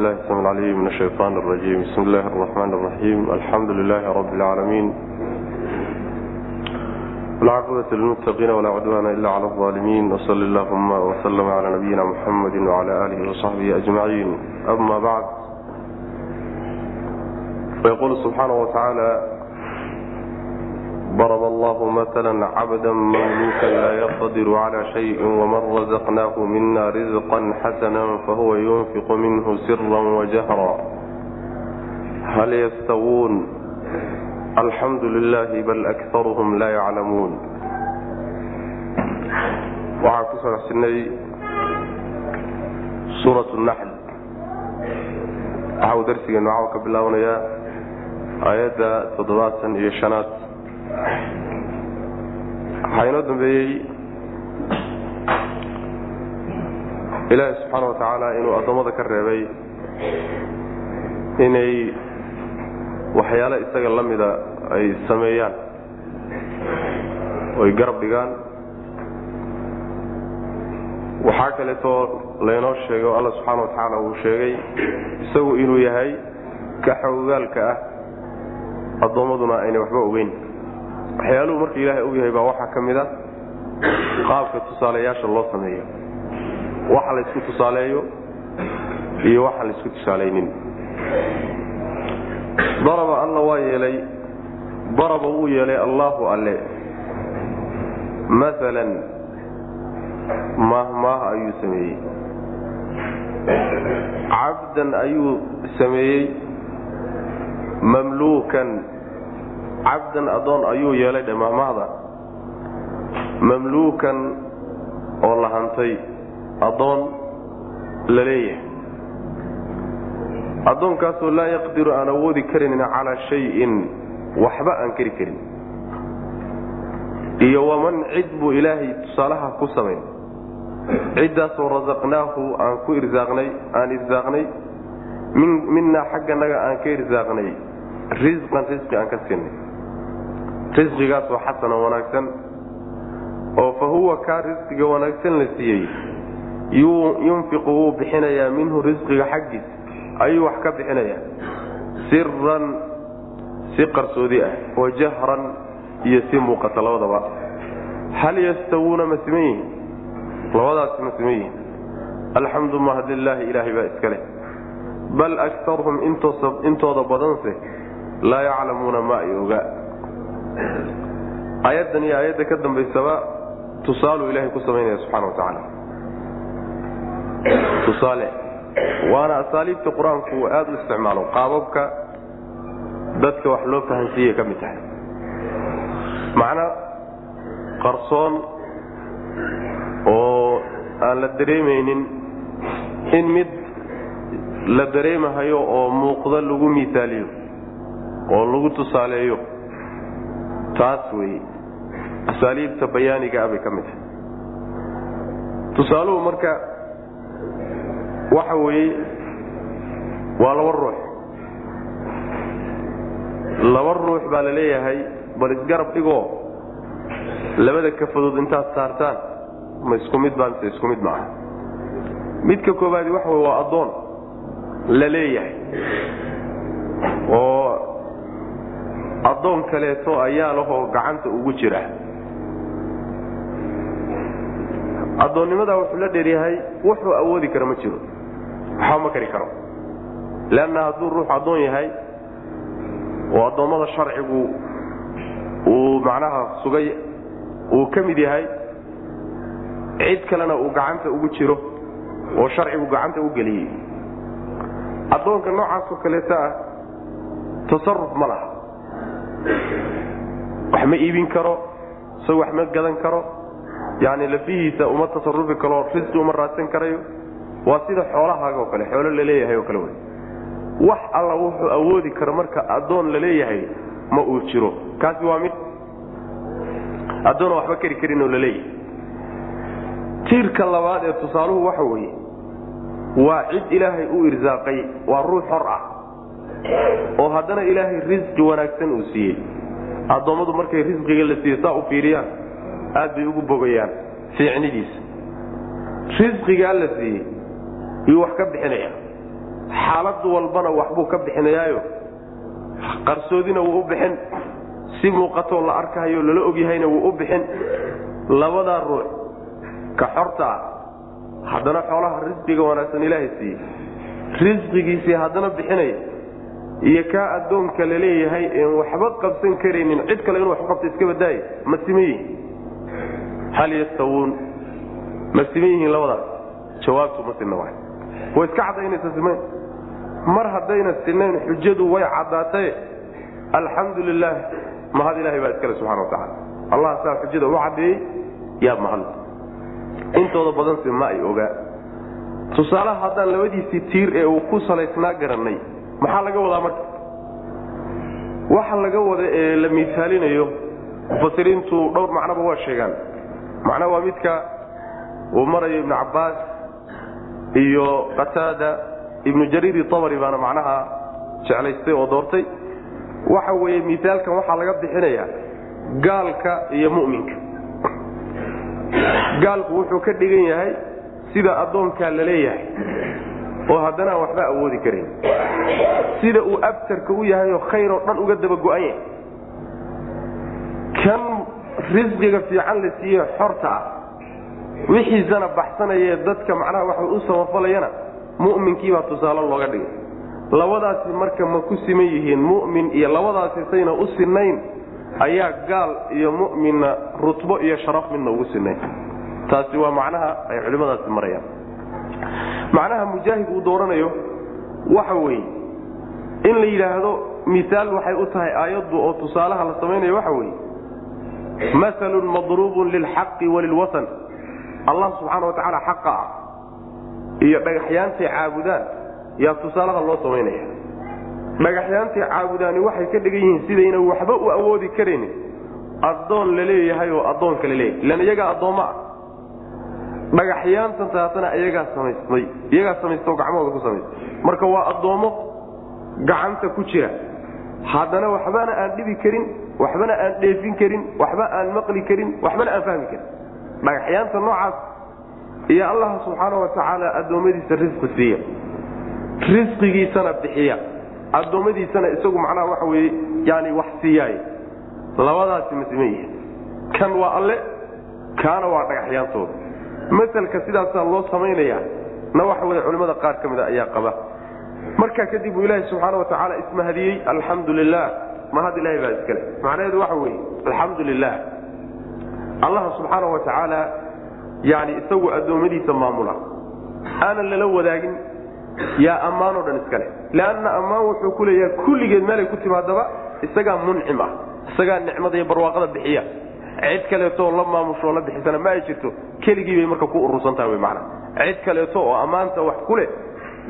billahi sami alcaliim min ashaytaan alrajiim bismi illahi araxmaan araxiim alxamdu lilaahi rabbi alcaalamiin walcaaqibatu lilmuttaqiina walaa cudwaana ila cala alظaalimiin wsali allahuma wslama cala nabiyina muxamadi wcala aalihi wasaxbihi ajmaciin ama bacd fayaqulu subxaana wa darb allah mla cabda mamluka laa yqtadir cla shayi wman razaqnahu mina rizqa xasna fahuwa yunfiqu minhu sira wajahra hal ystawuun alxamdu lilah bal akarhm la yaclamuun waxaan ku socodsinay suura naxl waxau darsigeenu caaw ka bilaabanayaa aayadda toddobaatan iyo shanaad waxaa inoo dambeeyey ilaahi subxaana wa tacaala inuu addoommada ka reebay inay waxyaale isaga la mida ay sameeyaan oy garab dhigaan. Waxaa kaleetoo laynoo sheegay oo alla subxaana wa tacaala uu sheegay isagu inuu yahay ka xogogaalka ah addoommaduna aynay waxba ogeyn waxyaaluhu marka ilaahay og yahay baa waxaa ka mid a qaabka tusaaleyaasha loo sameeyo. Waxa laysku tusaaleeyo iyo waxaan laysku tusaalaynin daraba alla waa yeelay daraba wuu yeelay allaahu alle. Maalan maahmaah ayuu sameeyey. Cabdan ayuu sameeyey mamluukan cabdan addoon ayuu yeelay dhe mahmahda mamluukan oo la hantay addoon la leeyahay. Addoonkaasoo laa yaqdiru aan awoodi karinin calaa shayin waxba aan keri karin. Iyo waman cid buu ilaahay tusaalaha ku samayn ciddaasoo rasaqnaahu aan ku irsaaqnay aan irsaaqnay. Minnaa xagganaga aan ka irsaaqnay risqan risqi aan ka siinay risqigaasoo xasanan wanaagsan oo fa huwa kaa risqiga wanaagsan la siiyey yunfiqu wuu bixinayaa minhu risqiga xaggiis ayuu wax ka bixinayaa. Siran si qarsoodi ah wa jahran iyo si muuqata labadaba. Hal yastawuuna ma siman yihiin labadaasi ma siman yihiin alxamdu mahad lilaahi ilaahay baa iska leh. Bal akarhum intooda badanse laa yaclamuuna ma ay ogaa aayaddan iyo aayadda ka dambaysaba tusaaluu ilahay ku samaynaya subxana wa tacaala. Tusaale waana asaaliibta qur'aanku uu aada u isticmaalo qaababka dadka wax loo fahansiiyay ka mid tahay. Macna qarsoon oo aan la dareemaynin in mid la dareemahayo oo muuqda lagu misaaliyo oo lagu tusaaleeyo taas weeye. Asaaliibta bayaaniga ah bay ka mid tahay. Tusaaluhu marka waxa weeye waa laba ruux. Laba ruux baa la leeyahay bal isgarab dhigoo labada kafadood intaad saartaan ma isku mid baa mise isku mid maaha. Midka koobaadi waxa wey waa addoon la leeyahay oo addoon kaleeto ayaa lahoo gacanta ugu jira. Addoonnimadaa wuxuu la dheeryahay wuxuu awoodi kara ma jiro. Waxba ma kari karo. Leanna hadduu ruux addoon yahay oo addoommada sharcigu uu macnaha sugay uu ka mid yahay cid kalena uu gacanta ugu jiro oo sharcigu gacanta u geliyey addoonka noocaasoo kaleeto ah tasaruf ma laha wax ma iibin karo isaga wax ma gadan karo. Yani lafihiisa uma tasarufi karo risqi uma raadsan karayo. Waa sida xoolahaaga oo kale xoolo la leeyahay oo kale wey. Wax alla wuxuu awoodi karo marka addoon la leeyahay ma uu jiro. Kaasi waa mid addoona waxba keri karin oo la leeyahay tiirka labaad ee tusaaluhu waxa weeye waa cid ilaahay u irsaaqay waa ruux xor ah oo haddana ilaahay risqi wanaagsan uu siiyey. Addoommadu markay risqiga la siiye saa u fiiriyaan aad bay ugu bogayaan fiicnidiisa. Risqigaa la siiyey yuu wax ka bixinaya. Xaalad walbana waxbuu ka bixinayaayo. Qarsoodina wuu u bixin. Si muuqatoo la arkahayo lala ogyahayna wuu u bixin. Labadaa ruux ka xorta ah haddana xoolaha risqiga wanaagsan ilaahay siiyey. Risqigiisii haddana bixinaya iyo kaa addoonka la leeyahay een waxba qabsan karaynin. Cid kale inuu wax qabta iska badaaya ma siman yihiin hal yastawuun. Ma siman yihiin labadaas jawaabtu ma sinna waay. Way iska caddaynaysa simayn mar haddayna sinayn xujadu way caddaataye alxamdu lilaah mahad ilahay baa iskale subxana watacaala allah saa xujada u caddeeyey yaa mahad intooda badanse ma ay ogaa. Tusaalaha haddaan labadiisii tiir ee uu ku salaysnaa garannay maxaa laga wadaa marka? Waxa laga wada ee la miisaalinayo mufasiriintu dhowr macnoba waa sheegaan. Macna waa midka uu marayo ibnu cabbaas iyo qataada ibnu jariiri abari baana macnaha jeclaystay oo doortay. Waxa weeye miaalkan waxaa laga bixinayaa gaalka iyo mu'minka. Gaalku wuxuu ka dhigan yahay sida addoonkaa la leeyahay oo haddana aan waxba awoodi karan sida uu abtarka u yahay oo khayr oo dhan uga daba go-an yahay kan risqiga fiican la siiye xorta ah wixiisana baxsanayee dadka macnaha waxa u samafalayana mu'minkiibaa tusaale looga dhigay. Labadaasi marka ma ku siman yihiin mu'min iyo labadaasi sayna u sinayn ayaa gaal iyo mu'minna rutbo iyo sharaf midna ugu sinayn. Taasi waa macnaha ay culimmadaasi marayaan macnaha mujaahid uu dooranayo waxa weeye. In la yidhaahdo miaal waxay u tahay aayaddu oo tusaalaha la samaynayo waxa weeye. Masalun madruubun lilxaqi walilwasan allah subxaana wa tacaala xaqa ah iyo dhagaxyaantay caabudaan yaa tusaalaha loo samaynaya. Dhagaxyaantay caabudaani waxay ka dhigan yihiin sidayna waxba u awoodi karaynin. Addoon la leeyahay oo addoonka la leeyahay. Ilan iyagaa addoommo ah dhagaxyaantan taasana iyagaa samaysmay iyagaa samaystaoo gacmahooda ku samaystay. Marka waa addoommo gacanta ku jira. Haddana waxbana aan dhibi karin waxbana aan dheefin karin waxba aan maqli karin waxbana aan fahmi karin. Dhagaxyaanta noocaas iyo allah subxaana wa tacaala addoommadiisa risqi siiya. Risqigiisana bixiya. Addoommadiisana isagu macnaha waxa weye yani wax siiyaay labadaasi ma siman yihiin kan waa alle kaana waa dhagaxyaantooda masalka sidaasaa loo samaynayaa na waxa weye culimmada qaar ka mida ayaa qaba. Markaa kadib uu ilaahi subxaana wa tacaala ismahadiyey alxamdu lilah mahad ilahay baa iskale. Macnaheedu waxa weeye alxamdu lilah allah subxaana wa tacaala yani isagu addoommadiisa maamula. Aanan lala wadaagin yaa ammaanoo dhan iskale. Leanna ammaan wuxuu ku leeyahay kulligeed meelay ku timaadaba isagaa muncim ah isagaa nicmada iyo barwaaqada bixiya cid kaleeto la maamushoo la bixisana ma ay jirto. Keligii bay marka ku urursantaha wy mana cid kaleeto oo ammaanta wax ku leh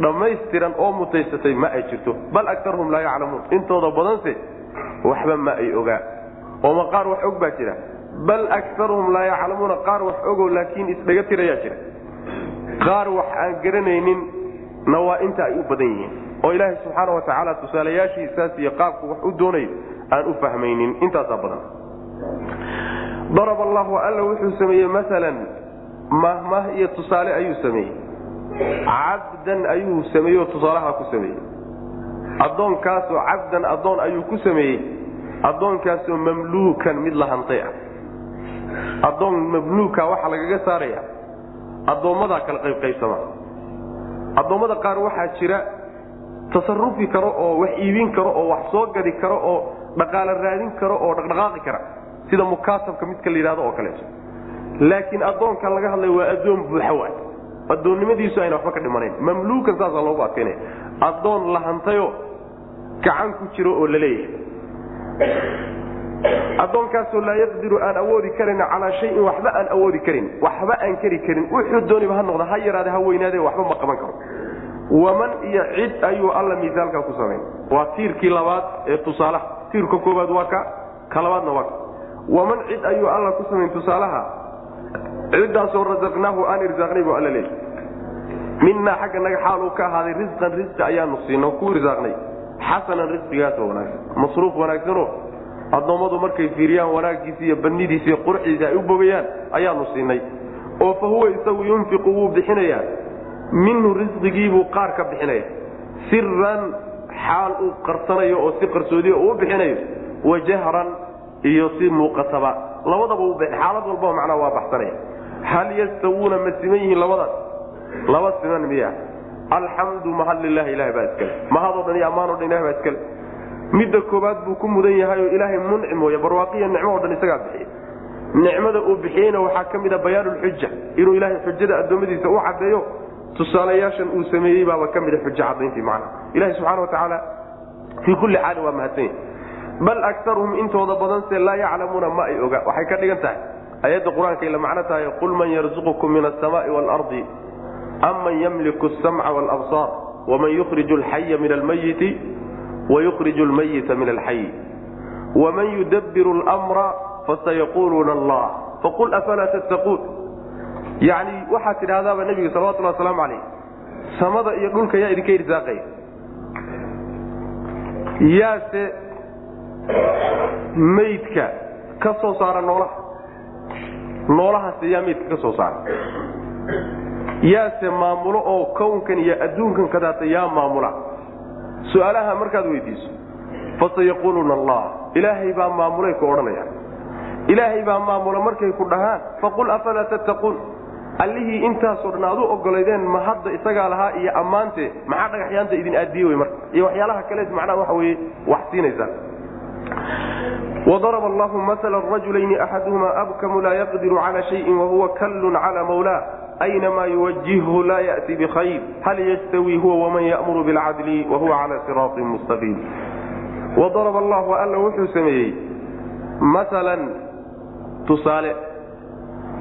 dhammaystiran oo mutaysatay ma ay jirto. Bal akarhum laa yaclamuun. Intooda badanse waxba ma ay ogaa ooma qaar wax og baa jira. Bal akaruhum laa yaclamuuna qaar wax ogo laakiin isdhaga tirayaa jira. Qaar wax aan garanaynin na waa inta ay u badan yihiin. Oo ilaahay subxaana wa tacaala tusaalayaashiisaas iyo qaabku wax u doonayo aan u fahmaynin. Intaasaa badan darab allahu alla wuxuu sameeyey maalan mahmah iyo tusaale ayuu sameeyey. Cabdan ayuu sameeyey oo tusaalaha ku sameeyey. Addoonkaasoo cabdan addoon ayuu ku sameeyey. Addoonkaasoo mamluukan mid la hantay ah. Addoon mamluuka waxaa lagaga saaraya. Addoommadaa kala qaybqaybsama addoommada qaar waxaa jira tasarufi karo oo wax iibin karo oo wax soo gadi karo oo dhaqaalo raadin karo oo dhaqdhaqaaqi kara sida mukaatabka midka la yidhahdo oo kaleeto laakiin addoonkan laga hadlay waa addoon buuxa waay addoonnimadiisu ayna waxba ka dhimanayn. Mamluukan saasaa loogu adkaynaya addoon la hantayo gacan ku jiro oo la leeyahay. Addoonkaasoo laa yaqdiru aan awoodi karan calaa shayin waxba aan awoodi karin waxba aan keri karin. Wuxuu dooniba ha noqda ha yaraade ha weynaade waxba ma qaban karo. Waman iyo cid ayuu alla miisaalkaa ku samayn waa tiirkii labaad ee tusaalaha. Tiirka koobaad waa ka ka labaadna waa ka waman cid ayuu alla ku samayn tusaalaha? Ciddaasoo rasaqnaahu aan irsaaqnay buu alla leeyahy minnaa xagga naga xaaluu ka ahaaday risqan risqi ayaanu siino ku irsaaqnay. Xasanan risqigaasoo wanaagsan. Masruuf wanaagsanoo addoommadu markay fiiriyaan wanaaggiisa iyo badnidiisa iyo qurxiisa ay u bogayaan ayaanu siinay oo fa huwa isagu yunfiqu wuu bixinayaa. Minhu risqigiibuu qaar ka bixinaya siran xaal uu qarsanayo oo si qarsoodiya uu bixinayo. Wajahran iyo si muuqataba. Labadaba xaalad walbaba macnaa waa baxsanaya hal yastawuuna ma siman yihiin labadaas? Laba siman miya. Alxamdu mahad lilahi ilahay baa iskale. Mahadoo dhan iyo ammaanoo dhan ilahay baa iskale. Midda koobaad buu ku mudan yahay oo ilaahay muncim wey barwaaqiya nicmo o dhan isagaa bixiya nicmada uu bixiyeyna waxaa ka mid bayaanulxuja inuu ilaahay xujada addoommadiisa u caddeeyo tusaalayaashan uu sameeyey baaba ka mida xujo cadayntii macnaha ilahi subxana watacaala fii kulli xaalin waa mahadsan yahy bal akaruhum intooda badanse laa yaclamuuna ma ay oga waxay ka dhigan tahay. Ayadda qur'aanka ila macno tahay qul man yarzuqukum min asamaai waalardi am man yamliku asamca waalabsaar waman yukhriju alxaya min almayiti wayukhriju almayita min alxayi waman yudabbiru lmra fasayaquluuna allah. Faqul afalaa tattaquun? Yani waxaad tidhahdaaba nebiga salawatullah wasalaamu calayh samada iyo dhulka yaa idinka irsaaqaya yaase maydka ka soo saara noolaha. Noolahaase yaa maydka ka soo saara. Yaase maamulo oo kownkan iyo adduunkan kadaata yaa maamula. Su'aalaha markaad weydiiso fasayaquuluuna allah. Ilaahay baa maamulay ku odhanaya. Ilaahay baa maamula markay ku dhahaan faqul afalaa tattaquun allihii intaasoo dhan aad u ogolaydeen ma hadda isagaa lahaa iyo ammaante maxaa dhagaxyaanta idin aadiye wey marka? Iyo waxyaalaha kale macnaha waxa weye wax siinaysaa wadaraba allahu maala rajulayni axaduhuma abkamu laa yaqdiru cala shayin wahuwa kallun cala mawlaah aynamaa yuwajihhu laa ya'ti bikhayr hal yastawi huwa waman ya'muru bilcadli wahuwa cala siraatin mustaqiim wadaraba allahu alla wuxuu sameeyey maalan tusaale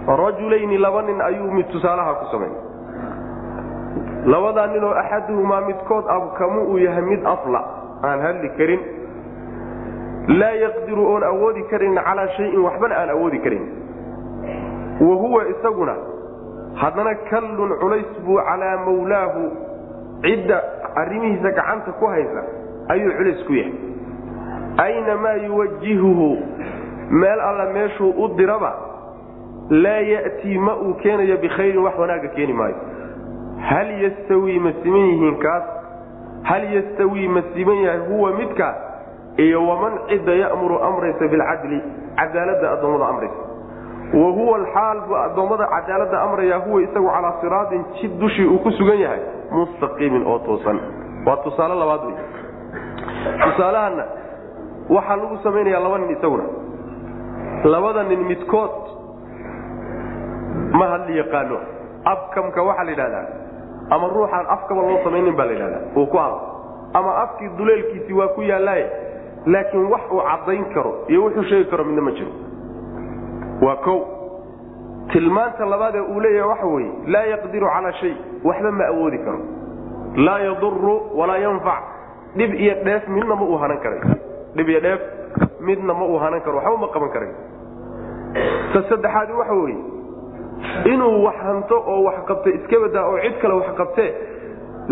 rajulayni laba nin ayuu mid tusaalaha ku samay labadaa ninoo axaduhumaa midkood abkamu uu yahay mid afla aan hadli karin laa yaqdiru oon awoodi karin calaa shayin waxbana aan awoodi karin. Wa huwa isaguna haddana kallun culays buu calaa mawlaahu cidda arrimihiisa gacanta ku haysa ayuu culays ku yahay. Aynamaa yuwajihuhu meel alla meeshuu u diraba laa ya'tii ma uu keenayo bikhayrin wax wanaagga keeni maayo. Hal yastawii ma siman yihiin kaas? Hal yastawii ma siman yahay? Huwa midkaas iyo waman cidda ya'muru amraysa bilcadli cadaaladda addoommada amraysa. Wa huwa alxaal buu addoommada cadaaladda amraya huwa isagu calaa siraatin jid dushii uu ku sugan yahay mustaqiimin oo toosan. Waa tusaale labaad wey tusaalahanna waxaa lagu samaynayaa laba nin isaguna. Labada nin midkood ma hadli yaqaano. Abkamka waxaa la yidhahdaa ama ruuxaan afkaba loo samaynin baa la yidhahdaa uu ku hadlo. Ama afkii duleelkiisii waa ku yaallaaye laakiin wax uu caddayn karo iyo wuxuu sheegi karo midna ma jiro. Waa kow. Tilmaanta labaadee uu leeyahay waxa weeye laa yaqdiru calaa shay waxba ma awoodi karo. Laa yaduru walaa yanfac. Dhib iyo dheef midna ma uu hanan karay dhib iyo dheef midna ma uu hanan karo waxba ma qaban karay ta saddexaadi waxa weeye inuu wax hanto oo wax qabta iska badaa oo cid kale wax qabtee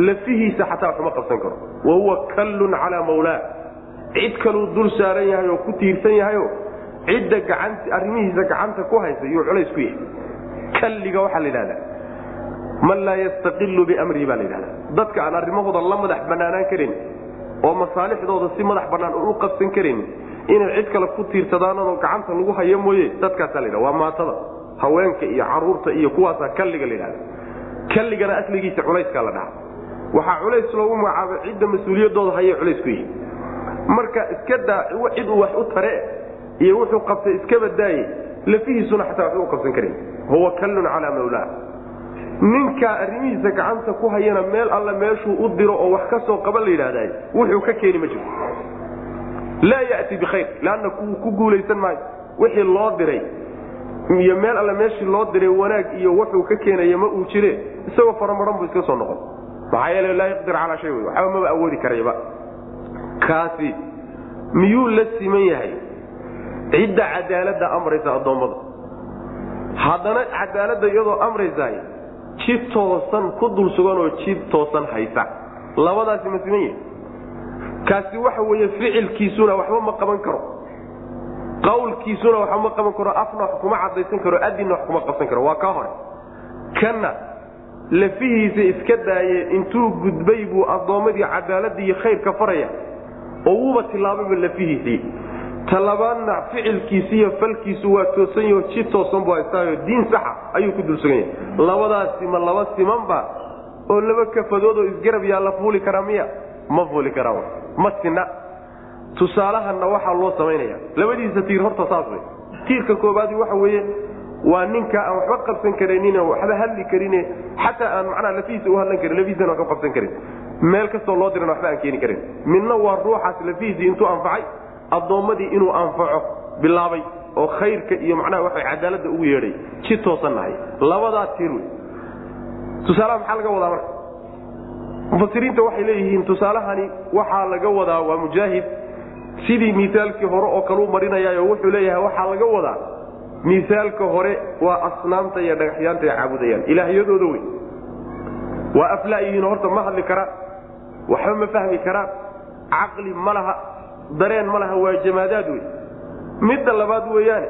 lafihiisa xataa waxuma qabsan karo. Wa huwa kallun calaa mawlaa cid kaluu dul saaran yahay oo ku tiirsan yahayo cidda gacan arrimihiisa gacanta ku haysa yuu culays ku yahay. Kalliga waxaa la yidhahdaa man laa yastaqilu biamrihi baa la yidhahdaa. Dadka aan arrimahooda la madax bannaanaan karin oo masaalixdooda si madax bannaan u qabsan karin inay cid kale ku tiirsadaanoo gacanta lagu hayo mooye dadkaasaa la yidhahda waa maatada haweenka iyo carruurta iyo kuwaasaa kalliga la yidhahda kalligana asligiisa culayskaa la dhaha waxaa culays loogu magacaabay cidda mas'uuliyadooda hayay culays ku yihi marka iska daa cid uu wax u tare iyo wuxuu qabtay iska badaaye lafihiisuna xataa waxba qabsan karin. Huwa kallun calaa mawlaa. Ninkaa arrimihiisa gacanta ku hayana meel alle meeshuu u diro oo wax ka soo qaban la yidhahday wuxuu ka keeni ma jiro. Laa yati bikhayr leanna ku guulaysan maayo. Wixii loo diray iyo meel alle meeshii loo diray wanaag iyo wuxuu ka keenaya ma uu jire isagoo faramaran buu iska soo noqon. Maxaa yeele laa yaqdir calaa shay waxba maba awoodi karayba kaasi miyuu la siman yahay? Cidda cadaaladda amraysa addoommada haddana cadaaladda iyadoo amraysaay jid toosan ku dul sugan oo jid toosan haysa. Labadaasi ma siman yahay. Kaasi waxa weeye ficilkiisuna waxba ma qaban karo. Qawlkiisuna waxba ma qaban karo. Afna wax kuma cadaysan karo. Adinna wax kuma qabsan karo. Waa kaa hore. Kanna lafihiisa iska daaye intuu gudbay buu addoommadii cadaaladda khayrka faraya oo wuuba tilaabayba lafihiisii. Talabaadna ficilkiisi iyo falkiisu waa toosan yaho ji toosan bu haystaayo diin saxa ayuu ku dulsugan yahay. Labadaasi ma laba simanba oo laba kafadood oo isgarab yaalla fuuli karaa miya? Ma fuuli karaa ma sina tusaalahanna waxaa loo samaynaya labadiisa tiir horta saas wey tiirka koobaadi waxa weeye waa ninka aan waxba qabsan karaynin waxba hadli karine xataa aan macnaha lafihiisa u karin lafihiisana waxba qabsan karin. Meel kastoo loo dirana waxba aan keeni karin. Midna waa ruuxaas lafihiisii intuu anfacay addoommadii inuu anfaco bilaabay oo khayrka iyo macnaha waxa cadaaladda ugu yeedhay ji toosan nahay. Labadaa tiir wey. Tusaalaha maxaa laga wadaa marka? Mufasiriinta waxay leeyihiin tusaalahani waxaa laga wadaa waa mujaahid. Sidii miaalkii hore oo kaleu marinayaayo wuxuu leeyahay waxaa laga wadaa miaalka hore waa asnaamta iyo dhagaxyaanta ay caabudayaan. Ilaahyadooda wey waa aflaa yihiin horta ma hadli karaan waxba ma fahmi karaan caqli ma laha. Dareen ma laha. Waa jamaadaad wey midda labaad weeyaane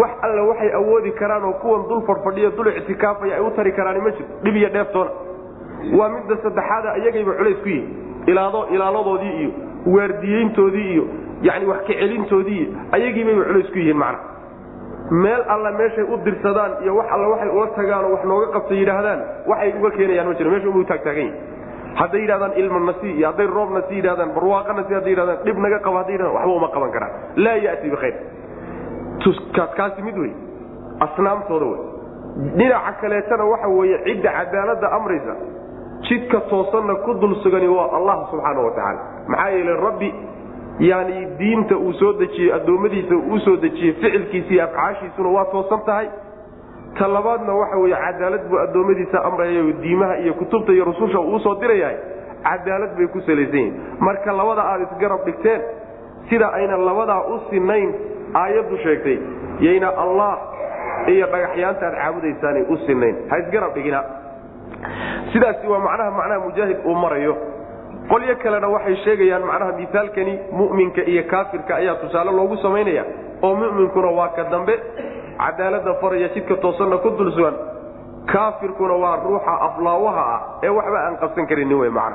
wax alle waxay awoodi karaan oo kuwan dul fadhfadhiyo dul ictikaafaya ay u tari karaan ma jirto dhib iyo dheeftoona waa midda saddexaada iyagayba culays ku yihiin ilaado ilaaladoodii iyo waardiyeyntoodii iyo yani wax kacelintoodii iyo ayagiibayba culays ku yihiin macna meel alla meeshay u dirsadaan iyo wax alla waxay ula tagaanoo wax nooga qabta yidhaahdaan waxay uga keenayaan ma jiro. Mesha umu taagtaagan yihiin hadday yidhahdaan ilma nasi iyo hadday roob nasi yidhahdaan barwaaqa nasi hadday yidhahdaan dhib naga qaba hadday yidhahdaan waxba uma qaban karaan. Laa ya'ti bikhayr kaasi mid wey. Asnaamtooda wey. Dhinaca kaleetana waxa weeye cidda cadaaladda amraysa jidka toosanna ku dul sugani waa allah subxaana wa tacaala maxaa yeele rabbi yani diinta uu soo dejiyey addoommadiisa uu soo dejiyey ficilkiisa iyo afcaashiisuna waa toosan tahay ta labaadna waxa weye cadaalad buu addoommadiisa amraya diimaha iyo kutubta iyo rususha uu u soo dirayahay. Cadaalad bay ku salaysan yihiin marka labada aad isgarab dhigteen sida ayna labadaa u sinayn aayaddu sheegtay yayna allah iyo dhagaxyaanta aad caabudaysaanay u sinayn. Ha isgarab dhigina. Sidaasi waa macnaha macnaha mujaahid uu marayo qolyo kalena waxay sheegayaan macnaha misaalkani mu'minka iyo kaafirka ayaa tusaale loogu samaynaya oo mu'minkuna waa ka dambe. Cadaalada faraya jidka toosanna ku dul sugan kaafirkuna waa ruuxa aflaawaha ah ee waxba aan qabsan karini w man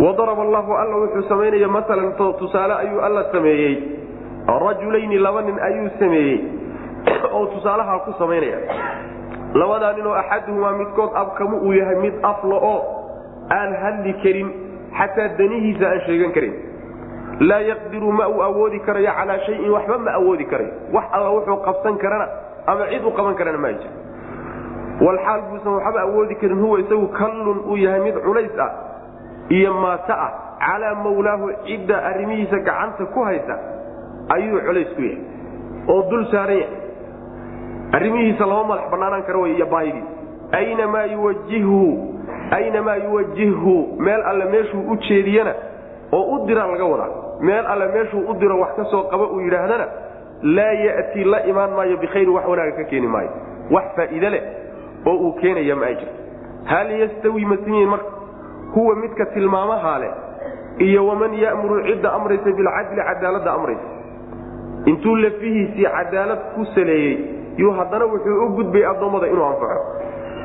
wadaraba allahu alla wuxuu samaynaya maalan tusaale ayuu alla sameeyey. Rajulayni laba nin ayuu sameeyey oo tusaalahaa ku samaynaya labadaa ninoo axaduhumaa midkood abkamu uu yahay mid afla oo aan hadli karin xataa danihiisa aan sheegan karin. Laa yaqdiru ma uu awoodi karayo calaa shayin waxba ma awoodi karayo wax alla wuxuu qabsan karana ama cid u qaban karana ma jir buusan waxba awoodi karin huwa isagu kallun uu yahay mid culays ah iyo maato ah. Calaa mawlaahu cidda arrimihiisa gacanta ku haysa ayuu culays ku yahay. Oo dul saaran yahay arrimihiisa lama madax banaanaan kara wey iyo baahidii aynamaa yuwajihhu aynamaa yuwajihhu meel alle meeshuu u jeediyana oo u dira laga wadaa meel alle meeshuu u diro wax ka soo qaba uu yidhaahdana laa ya'tii la imaan maayo bikhayrin wax wanaaga ka keeni maayo. Wax faa'iide leh oo uu keenaya ma ay jirto. Hal yastawi masimiin marka? Huwa midka tilmaamahaa leh iyo waman ya'muru cidda amraysa bilcadli cadaaladda amraysa. Intuu lafihiisii cadaalad ku saleeyey yuu haddana wuxuu u gudbay addoommada inuu anfaco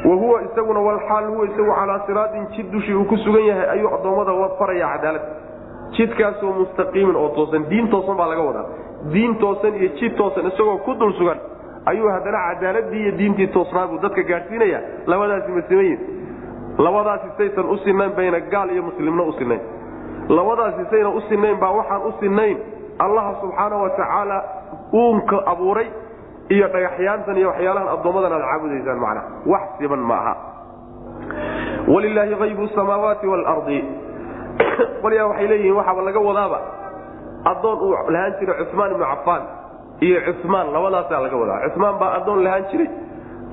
wa huwa isaguna walxaal huwa isagu calaa siraatin jid dushii uu ku sugan yahay ayuu addoommada faraya cadaalad. Jidkaasoo mustaqiimin oo toosan diin toosan baa laga wadaa. Diin toosan iyo jid toosan isagoo ku dul sugan ayuu haddana cadaaladii iyo diintii toosnaabuu dadka gaadhsiinaya labadaasi masimayin labadaasi saysan u sinayn bayna gaal iyo muslimna u sinayn labadaasi sayna u sinayn baa waxaan u sinayn allaha subxaana wa tacaala uunka abuuray iyo dhagaxyaantan iyo waxyaalahan addoommadan aad caabudaysaan macnaha wax siban ma aha walilaahi haybu samaawaati waalardi qolyaa waxay leeyihiin waxaaba laga wadaaba addoon uu lahaan jiray cumaan ibnu cafaan iyo cumaan labadaasaa laga wadaa. Cumaan baa addoon lahaan jiray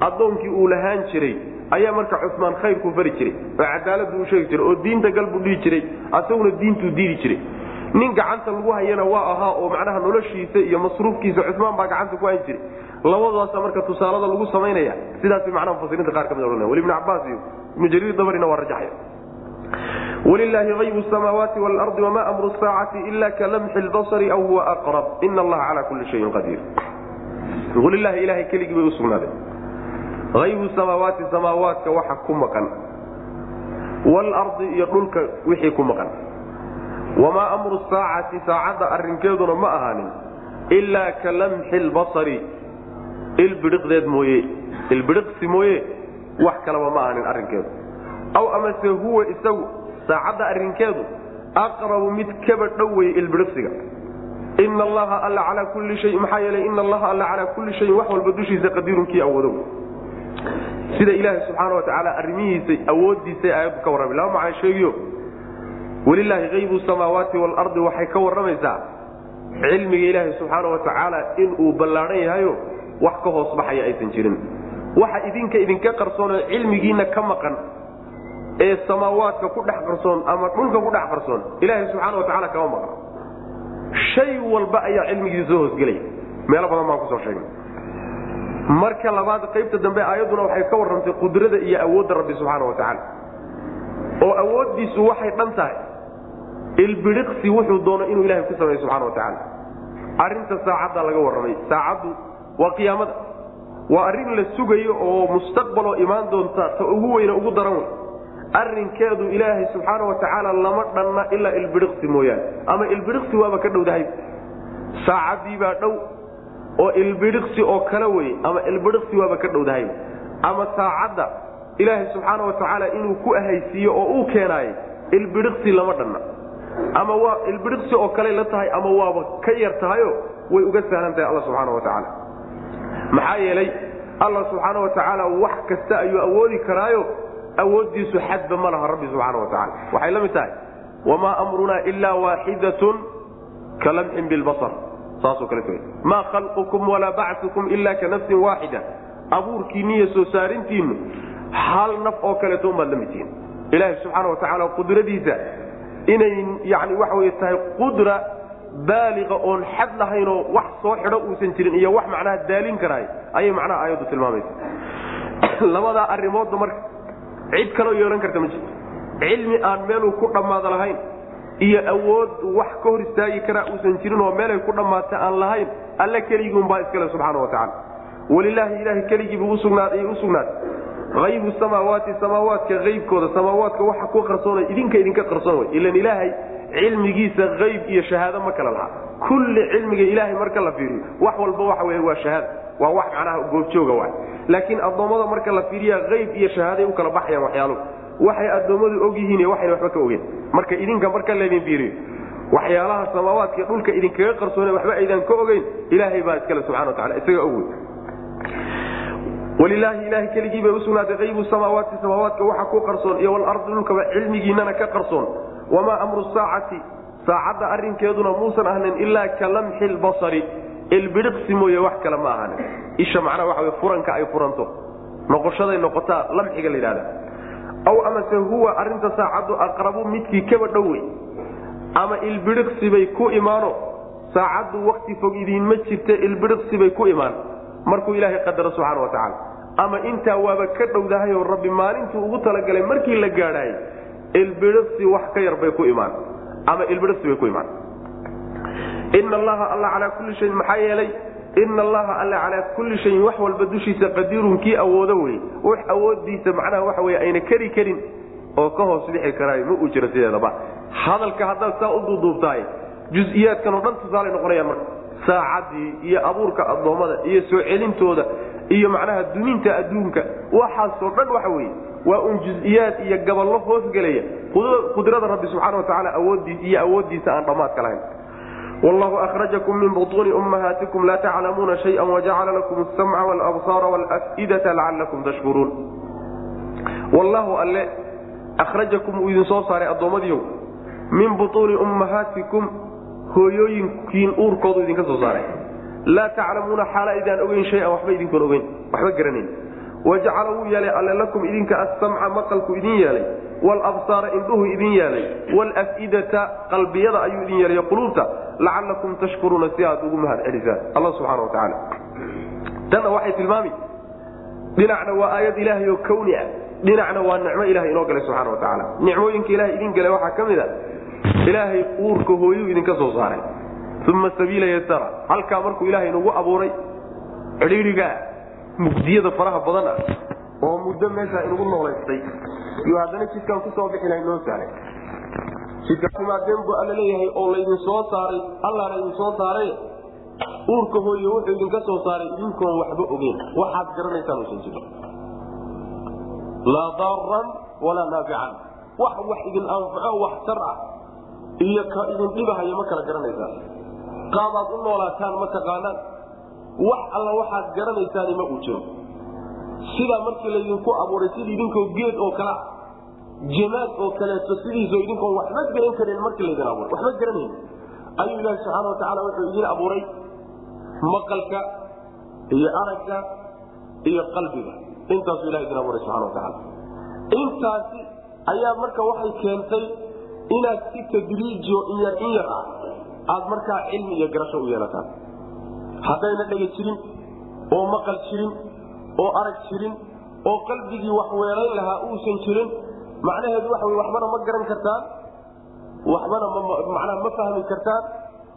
addoonkii uu lahaan jiray ayaa marka cumaan khayrku fari jiray oo cadaaladu u sheegi jiray oo diinta galbuu dhihi jiray asaguna diintuu diidi jiray nin gacanta lagu hayana waa ahaa oo macnaha noloshiisa iyo masruufkiisa cumaan baa gacanta ku hayn jiray. Labadaasa marka tusaalada lagu samaynaya sidaas macnaha mufasiriinta qaar ka mid ohanaya wali ibn cabaas iyo ibnu jariir dabarina waa rajaxaya walilaahi haybu samaawaati waalardi wama amru saacati ila kalamxi lbasari aw huwa aqrab. Ina allaha calaa kulli shayin qadiir. Walilahi ilahay keligii bay usugnaaday haybu samaawaati samaawaadka waxa ku maqan. Waalardi iyo dhulka wixii ku maqan wamaa amru saacati saacadda arrinkeeduna ma ahaanin ilaa ka lamxi lbasari ilbidhiqdeed mooye ilbidhiqsi mooye wax kalaba ma ahaanin arrinkeedu aw amase huwa isagu saacadda arrinkeedu aqrabu mid kaba dhow weye ilbidhiqsiga ina allaha alla calaa kulli shay maxaa yeelay ina allaha alla calaa kulli shayin wax walba dushiisa qadiirunkii awoodow sida ilaahay subxaana wa tacaala arrimihiisa awoodiisay aayaddu ka warramay laba macaan sheegiyo welilaahi haybu samaawaati waalardi waxay ka warramaysaa cilmiga ilaahay subxaana wa tacaala inuu ballaadhan yahayo wax ka hoos baxaya aysan jirin. Waxa idinka idinka qarsoonoo cilmigiinna ka maqan ee samaawaadka ku dhex qarsoon ama dhulka ku dhex qarsoon ilaahay subxaana wa tacala kama maqan. Shay walba ayaa cilmigiisa soo hoosgelaya meelo badan baan ku soo sheegnay. Marka labaad qaybta dambe aayadduna waxay ka warramtay qudrada iyo awoodda rabbi subxaana wa tacaala. Oo awooddiisu waxay dhan tahay ilbidhiqsi wuxuu doono inuu ilahay ku sameeyo subxana wa tacaala. Arrinta saacadda laga warramay. Saacaddu waa qiyaamada. Waa arrin la sugayo oo mustaqbaloo imaan doonta ta ugu weyne ugu daran wey arrinkeedu ilaahay subxaana wa tacaala lama dhanna ilaa ilbidhiqsi mooyaane. Ama ilbidhiqsi waaba ka dhowdahay saacadii baa dhow oo ilbidhiqsi oo kale weye ama ilbidhiqsi waaba ka dhowdahay ama saacadda ilaahay subxaana wa tacaala inuu ku ahaysiiyo oo uu keenaayo ilbidhiqsi lama dhanna ama waa ilbidhiqsi oo kale la tahay ama waaba ka yar tahayo way uga sahlan tahay alla subxaana wa tacaala maxaa yeelay alla subxaana wa tacaala wax kasta ayuu awoodi karaayo awooddiisu xadba ma laha rabbi subxaana wa tacala waxay la mid tahay wamaa amrunaa ilaa waaxidatun ka bilbasar saasoo kale t maa khalqukum walaa bactukum ila ka nafsin waaxida abuurkiinni soo saarintiinnu hal naf oo kaleeto unbaad la mid tihiin ilaahay subxaana wa tacaala qudradiisa inay yani waxa wey tahay qudra baaliqa oon xad lahaynoo wax soo xidho uusan jirin iyo wax macnaha daalin karaay ayay macnaha aayaddu tilmaamaysa. Labadaa arrimoodba marka cid kaloo yeelan karta ma jirto. Cilmi aan meeluu ku dhammaada lahayn iyo awood wax ka hor istaagi karaa uusan jirin oo meelay ku dhammaata aan lahayn alle keligiunbaa iskale subxaana wa tacala walilaahi ilahay keligiibu usugnaaday u sugnaatay aybu samaawaati samaawaadka aybkooda samaawaadka waxa ku qarsoona idinka idinka qarsoon ilan ilaahay cilmigiisa ayb iyo shahaado ma kala laha kulli cilmiga ilaahay marka la fiiriyo wax walba waxa wey waa shahaada waa wax macnaha goobjooga wa laakiin addoommada marka la fiiriya ayb iyo shahaaday u kala baxayaan waxyaaluhu waxay addoommadu og yihiin waxayna waxba ka ogeen marka idinka marka laydin fiiriyo waxyaalaha samaawaadka dhulka idinkaga qarsoona waxba aydan ka ogeyn ilaahay baa iskale subxana wa tacala isaga og walilaahi ilahay keligii bay usugnaatay aybu samaawaati samaawaadka waxa ku qarsoon iyo walardi dhulkaba cilmigiinana ka qarsoon. Wamaa amru saacati? Saacadda arrinkeeduna muusan ahnin ilaa ka lamxi lbasari ilbidhiqsi mooye wax kale ma ahanin isha macnaha waxa furanka ay furanto. Noqoshaday noqotaa lamxiga la yidhahda aw amase huwa arrinta saacaddu aqrabu midkii kaba dhowey ama ilbidhiqsibay ku imaano? Saacaddu wakti fog idiinma jirta ilbidhiqsibay ku imaan. Markuu ilaahay qadaro subxaana wa tacaala ama intaa waaba ka dhowdahayoo rabbi maalintuu ugu talagalay markii la gaadhaayay ilbidhiqsi wax ka yar bay ku imaan. Ama ilbidhiqsi bay ku imaan. Ina allaha alla calaa kulli shayin maxaa yeelay ina allaha alla calaa kulli shayin wax walba dushiisa qadiirun kii awoodo wey wax awoodiisa macnaha waxa wey ayna keri karin oo ka hoos bixi karaayo ma uu jiro sideedaba. Hadalka haddaad saa u duuduubtahay jus-iyaadkan oo dhan tusaalay noqonayaan marka. Saacadii iyo abuurka addoommada iyo soo celintooda iyo macnaha duninta adduunka waxaasoo dhan waxa weye waa un jus-iyaad iyo gaballo hoosgelaya qudrada rabbi subxaana wa tacaala awoodiis iyo awooddiisa aan dhammaadka lahayn. Wallahu akhrajakum min butuuni ummahaatikum laa taclamuuna shaya wajacala lakum asamca walabsaara walaf'idata lacalakum tashkuruun. Wallahu alle akhrajakum uu idin soo saaray addoommadiiow min butuuni ummahaatikum hooyooyinkiin uurkoodu idinka soo saaray laa taclamuuna xaala idaan ogeyn shayan waxba idinkoon ogeyn waxba garanayn. Wajacala wuu yeelay alle lakum idinka assamca maqalku idin yeelay walabsaara indhuhu idin yeelay walaf'idata qalbiyada ayuu idin yeelay quluubta lacalakum tashkuruuna si aad ugu mahad celisaan alla subxana wa tacaala. Tanna waxay tilmaami dhinacna waa aayad ilaahay oo kawni ah. Dhinacna waa nicmo ilahay inoo galay subxana wa tacaala. Nicmooyinka ilahay idin galay waxaa ka mid a ilaahay uurka hooyuu idinka soo saaray uma sabiila yasara halkaa markuu ilaahay nagu abuuray cidhiidhigaa mugdiyada faraha badan oo muddo meeshaa inugu noolaystay iyo haddana jidkaan ku soo bixi lahay noo saaray jidkaasimaadeen bu alla leeyahay oo laydin soo saaray allaana idin soo saaray uurka hooye wuxuu idinka soo saaray idinkoon waxba ogeyn waxaad garanaysaan usan jiro laa daaran walaa naafican wax wax idin anfaco wax tar ah iyo ka idin dhibahayo ma kala garanaysaan qaabaad u noolaataan ma taqaanaan. Wax alla waxaad garanaysaani ma uu jiro. Sidaa markii laydinku abuuray sida idinkoo geed oo kale ah jamaad oo kaleeto sidiisoo idinkoon waxba garan karin markii laydin abuuray. Waxba garanayn. Ayuu ilaahi subxaana wa tacaala wuxuu idin abuuray maqalka iyo aragga iyo qalbiga. Intaasuu ilaha idin abuuray subxana wa tacaala. Intaasi ayaa marka waxay keentay inaad si tadriijo inyar in yar ah aada markaa cilmi iyo garasho u yeelataan. Haddayna dhega jirin oo maqal jirin oo arag jirin oo qalbigii wax weelayn lahaa uusan jirin macnaheedu waxa wy waxbana ma garan kartaan waxbana manaa ma fahmi kartaan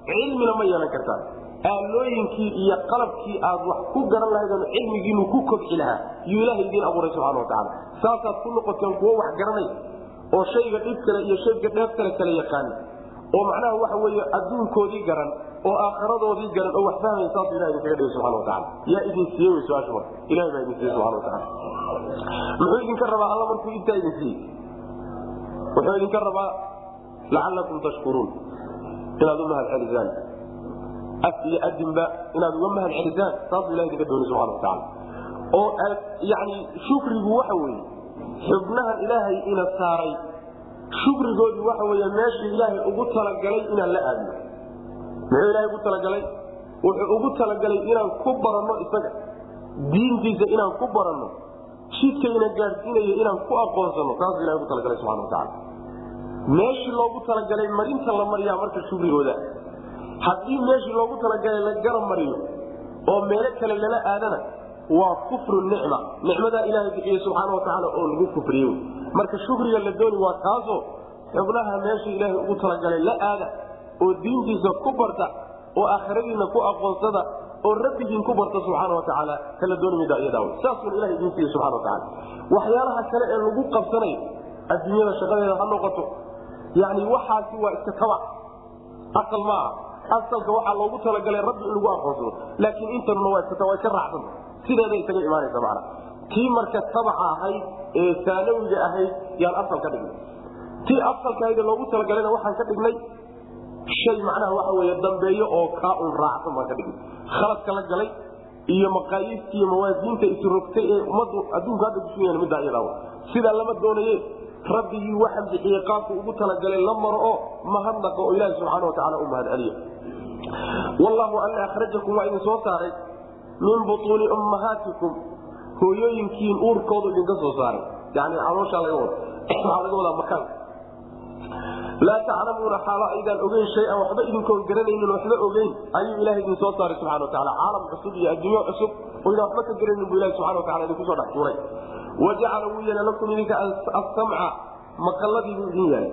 cilmina ma yeelan kartaan. Aalooyinkii iyo qalabkii aad wax ku garan lahaydn cilmigiinu ku kobci lahaa yuu ilaha idiin abuuray subxana watacaala saasaad ku noqoteen kuwo wax garanay oo shayga dhib kale iyo shayga dheef kale kala yaqaana oo macnaha waxa wey adduunkoodii garan oo aakhiradoodii garan oo wax fahmay saasu ilah idinkaga dhigay subana wataala yaa idin siiye wy su'aashu marka. Ilahay baa idin siiye subana wataala muxuu idinka rabaa alla markuu intaa idin siiyey? Wuxuu idinka rabaa lacalakum tashkuruun. Inaad u mahad celisaan. Af iyo adinba inaad uga mahad celisaan saasuu ilah idinka dooni subana wataala oo yani shukrigu waxa weeye xubnahan ilaahay ina saaray shukrigoodii waxa wey meeshii ilaahay ugu talagalay inaan la aadno. Muxuu ilahay ugu talagalay? Wuxuu ugu talagalay inaan ku baranno isaga. Diintiisa inaan ku baranno. Jidkayna gaadhsiinayo inaan ku aqoonsano saasuu ilahay ugu talagalay subana wataala meeshii loogu talagalay marinta la mariyaa marka shukrigooda haddii meeshii loogu talagalay la garab mariyo oo meelo kale lala aadana waa kufru nicma. Nicmadaa ilaahay bixiye subxaana watacaala oo lagu kufriye marka shukriga la dooni waa kaasoo xubnaha meesha ilaahay ugu talagalay la aada oo diintiisa ku barta oo aakhiradiina ku aqoonsada oo rabbigiin ku barta subxaana watacaala kala dooni mida iyadaw saasuuna ilaha idin siiye subxana watacaala waxyaalaha kale ee lagu qabsanayo adduunyada shaqadeeda ha noqoto. Yani waxaasi waa iska tabac asal ma aha asalka waxaa loogu talagalay rabbi in lagu aqoonsado. Laakiin intanuna waa iska waa iska raacsanta sideeda isaga imaanaysa macna? Tii marka tabaca ahayd ee saanawiga ahayd yaan asal ka dhignay. Tii asalkahayd ee loogu talagalayna waxaan ka dhignay shay macnaha waxa wey dambeeyo oo kaa un raacsan baan ka dhignay. Khaladka la galay iyo maqaayiista iyo mawaasiinta isrogtay ee ummaddu adduunka hadda kusugan middaa iyadaa sidaa lama doonaye rabbigii waxaan bixiyey qaabku ugu talagalay la maro oo mahadnaqa oo ilaahi subxaana watacaala u mahad celiya wallahu alla akhrajakum waa idin soo saaray min butuuni ummahaatikum hooyooyinkiin uurkoodu idinka soo saaray. Yani calooshaa laga wada waxaa laga wadaa makaanka laa taclamuuna xaalo aydaan ogeyn shay-an waxba idinkoon garanaynin waxba ogeyn. Ayuu ilaha idin soo saaray subxana wataala caalam cusub iyo adduunyo cusub oo idaan waxba ka garanaynin buu ilahi subxana watacala idinkusoo dhex tuuray wajacala wuu yeela lakum idinka asamca maqaladiibuu idin yeelay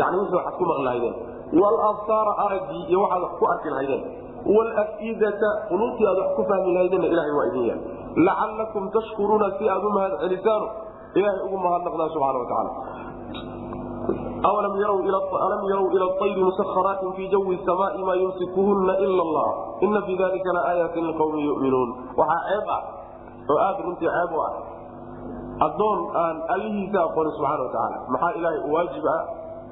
yani wixii waxaad ku maqli lahaydeen walabsaara aragii iyo waxaad wax ku arki lahaydeen walafidata quluubtii aad wax ku fahmi lahaydeenna ilahay waa idin yeelay lacalakum tashkuruuna si aad u mahad celisaano ilahay ugu mahadnaqdaan subxana watacaala alam yarow ila ayri musaharaati fi jawi samaai maa yumsikuhuna ila allah ina fi dalika laaayatin liqawmin yuminuun waxaa ceeb ah oo aada runtii ceeb u ah addoon aan allihiisa aqoonin subxana watacaala maxaa ilaahay u waajib ah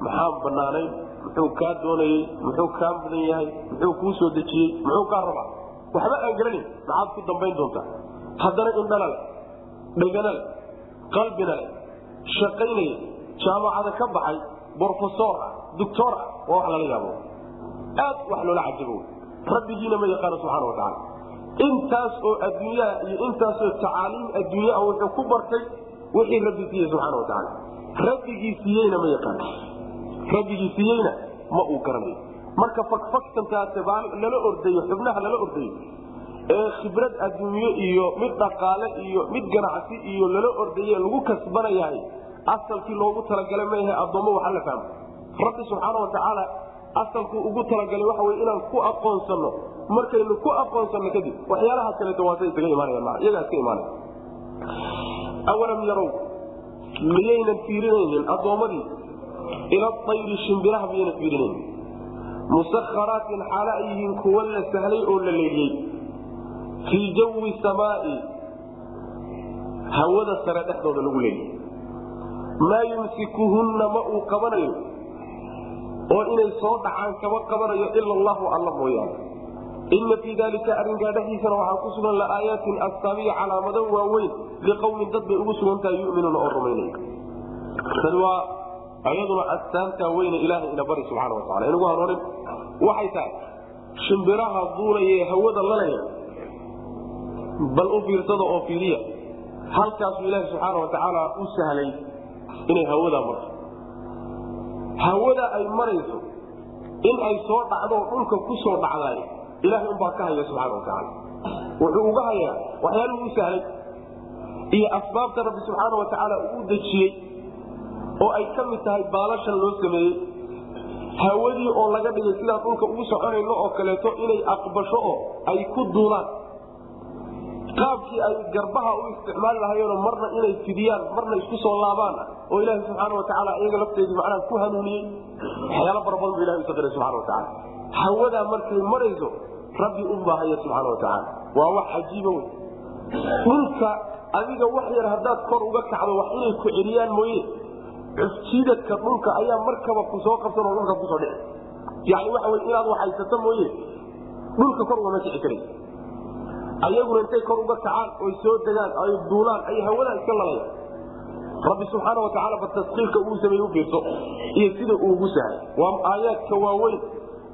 maxaan banaanayn muxuu kaa doonayey muxuu kaa mudan yahay muxuu kuu soo dejiyey muxuu kaa rabaa? Waxba aan garanayn maxaad ku dambayn doontaa? Haddana indhala leh dhegana leh qalbina leh shaqaynaya jaamacada ka baxay brofesor ah doctor ah waa wax lala yaabo aad wax loola cajabo rabbigiina ma yaqaano subxana watacaala intaas oo adduunyaha iyo intaasoo tacaaliim adduunyaa wuxuu ku bartay wixii rabbi siiyey subxana watacaala rabbigii siiyeyna ma yaqaano rabbigii siiyeyna ma uu garanayo. Marka fakfaktantaase baa lala ordayo xubnaha lala ordayo ee khibrad adduunyo iyo mid dhaqaale iyo mid ganacsi iyo lala ordaye lagu kasbanayahay asalkii loogu talagalay maahe addoommo waxa la fahmo rabbi subxaana watacaala asalku ugu talagalay waxa wey inaan ku aqoonsano. Markaynu ku aqoonsano kadib waxyaalahaas kaleeto waasa isaga imaanaya iyagaa iska imaanaya. Awalam yarow miyaynan fiirinaynin addoommadii ila ayri shimbiraha miyaynan fiirinaynin musakharaatin xaalo ay yihiin kuwa la sahlay oo la leeliyey fii jawi samaai hawada sare dhexdooda lagu leeliyey maa yumsikuhunna ma uu qabanayo oo inay soo dhacaan kama qabanayo ila allahu alla mooyaane ina fii dalika arrinkaa dhexdiisana waxaa ku sugan laaayaatin astaamiya calaamado waaweyn liqawmin dad bay ugu sugan tahay yuminuuna oo rumaynaya ayaduna astaantaa weyne ilaahay ina bari subxaana watacala inagu hanoonin waxay tahay shimbiraha duulaya hawada lalaya bal u fiirsada oo fiiriya halkaasuu ilaahi subxaana watacaala u sahlay inay hawadaa marto. Hawada ay marayso in ay soo dhacdo dhulka ku soo dhacdaay ilahay umbaa ka haya subxaana watacaala wuxuu uga hayaa waxyaaluhu u sahlay iyo asbaabta rabbi subxaana watacaala uu dejiyey oo ay ka mid tahay baalashan loo sameeyey hawadii oo laga dhigay sidaan dhulka ugu soconayno oo kaleeto inay aqbasho oo ay ku duulaan. Qaabkii ay garbaha u isticmaali lahayeenoo marna inay fidiyaan marna isku soo laabaan oo ilaaha subxaana watacaala iyaga lafteedii macnaha ku hanuuniyey waxyaala fara badan bu ilahi usaqiray subxana watacaala hawadaa markay marayso rabbi unbaahaya subxaana watacaala waa wax cajiiba wey dhulka adiga wax yar haddaad kor uga kacdo wax inay ku celiyaan mooye cufjiidadka dhulka ayaa markaba ku qabsan oo dhulka ku soo dhici yani waxa wey inaad waxaysato mooye dhulka kor ugama kici karay ayaguna intay kor uga kacaan oy soo degaan ay duulaan ay hawadaa iska lalaya rabbi subxaana watacaala ba taskiirka uu sameeye ufiirso iyo sida uu ugu sahay. Waa aayaadka waaweyn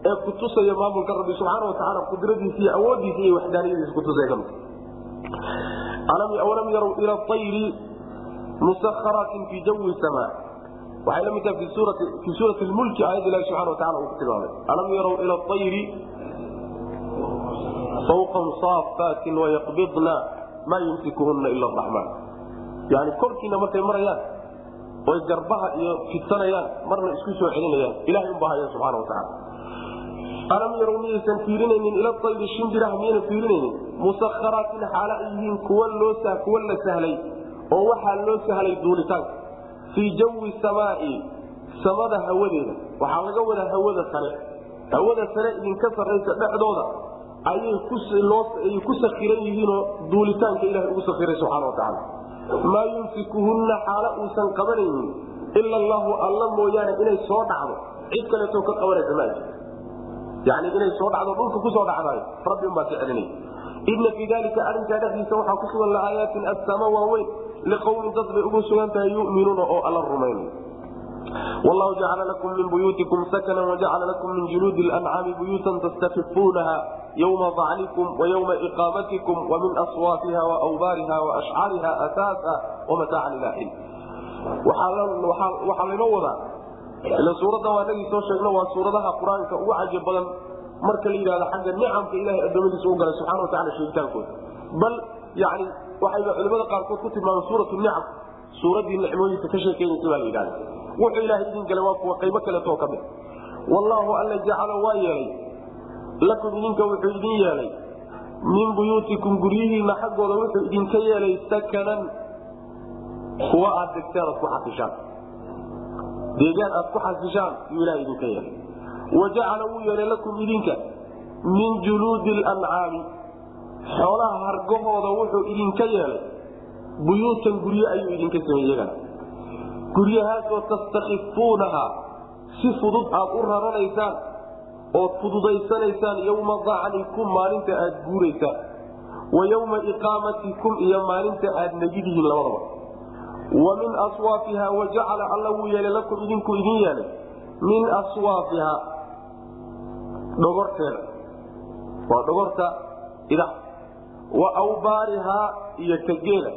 ee kutusaya maamulka rabbi subxaana watacaala qudradiisa iyo awoodiisa iyo waxdaaniyadiisa kutusaya ka mid alam yarow ila ayri musakharaatin fii jawi sama waxay la mid tahay fii suurati lmulki aayad ilahi subxana watacala uu ku tilmaamay. Alam yarow ila ayri fawqahum saafaatin wayaqbidna maa yumsikuhuna ila araxmaan yani korkiina markay marayaan oy garbaha iyo fidsanayaan marna isku soo celinayaan ilahay unbaa haya subxana watacaala alam yarow miyaysan fiirinaynin ila ayri shimbiraha miyayna fiirinaynin? Musakharaatin xaalo ay yihiin kuwa loo kuwa la sahlay oo waxaa loo sahlay duulitaanka fii jawi samaai samada hawadeeda. Waxaa laga wadaa hawada sare. Hawada sare idinka sarraysa dhexdooda ayay ku sakiran yihiinoo duulitaanka ilahay ugu sakiray subxana watacaala maa yumsikuhunna xaalo uusan qabanaynin ila allahu alla mooyaane inay soo dhacdo. Cid kaleetoo ka qabanaysa ma yani inay soo dhacdo dhulka ku soo dhacdaay rabbi unbaa ka celinay ina fii dalika arrinkaa dhexdiisa waxaa ku sugan laayaatin astaama waaweyn liqowmin dad bay ugu sugan tahay yuminuuna oo alla rumaynay wallahu jacala lakum min buyuutikum sakana wajacala lakum min juluudi lancaami buyuutan tastakifuunaha ywma dacnikum wayowma iqaamatikum wamin aswaafiha waawbaariha waashcaariha asaasa wamataacan ila xin waxaa laynoo wadaa ila suuradda waa nagii soo sheegno waa suuradaha qur'aanka ugu cajab badan marka la yidhahdo xagga nicamka ilahay adoomadiisa u galay subxana watacala sheegitaankooda bal yani waxayba culimada qaarkood ku tilmaameen suuratu nicam suuraddii nicmooyinka ka sheekeynaysa baa la yidhahda wuxuu ilaahay idin galay waa kuwa qaybo kaleetoo ka mid. Wallaahu alla jacala waa yeelay. Lakum idinka wuxuu idin yeelay. Min buyuutikum guryihiina xaggooda wuxuu idinka yeelay sakanan. Kuwa aad degteen aad ku xasishaan. Deegaan aad ku xasishaan yuu ilaha idinka yeelay. Wajacala wuu yeelay lakum idinka min juluudi lancaami xoolaha hargahooda wuxuu idinka yeelay. Buyuutan guryo ayuu idinka sameeyey iyagana guryahaasoo tastakifuunaha si fudud aad u raranaysaan ood fududaysanaysaan yowma dacnikum maalinta aad guuraysaan. Wa yowma iqaamatikum iyo maalinta aad negidihiin labadaba. Wa min aswaafiha wajacala alla wuu yeelay lakum idinku idin yeelay. Min aswaafiha dhogorteeda. Waa dhogorta idaha wa awbaarihaa iyo kageela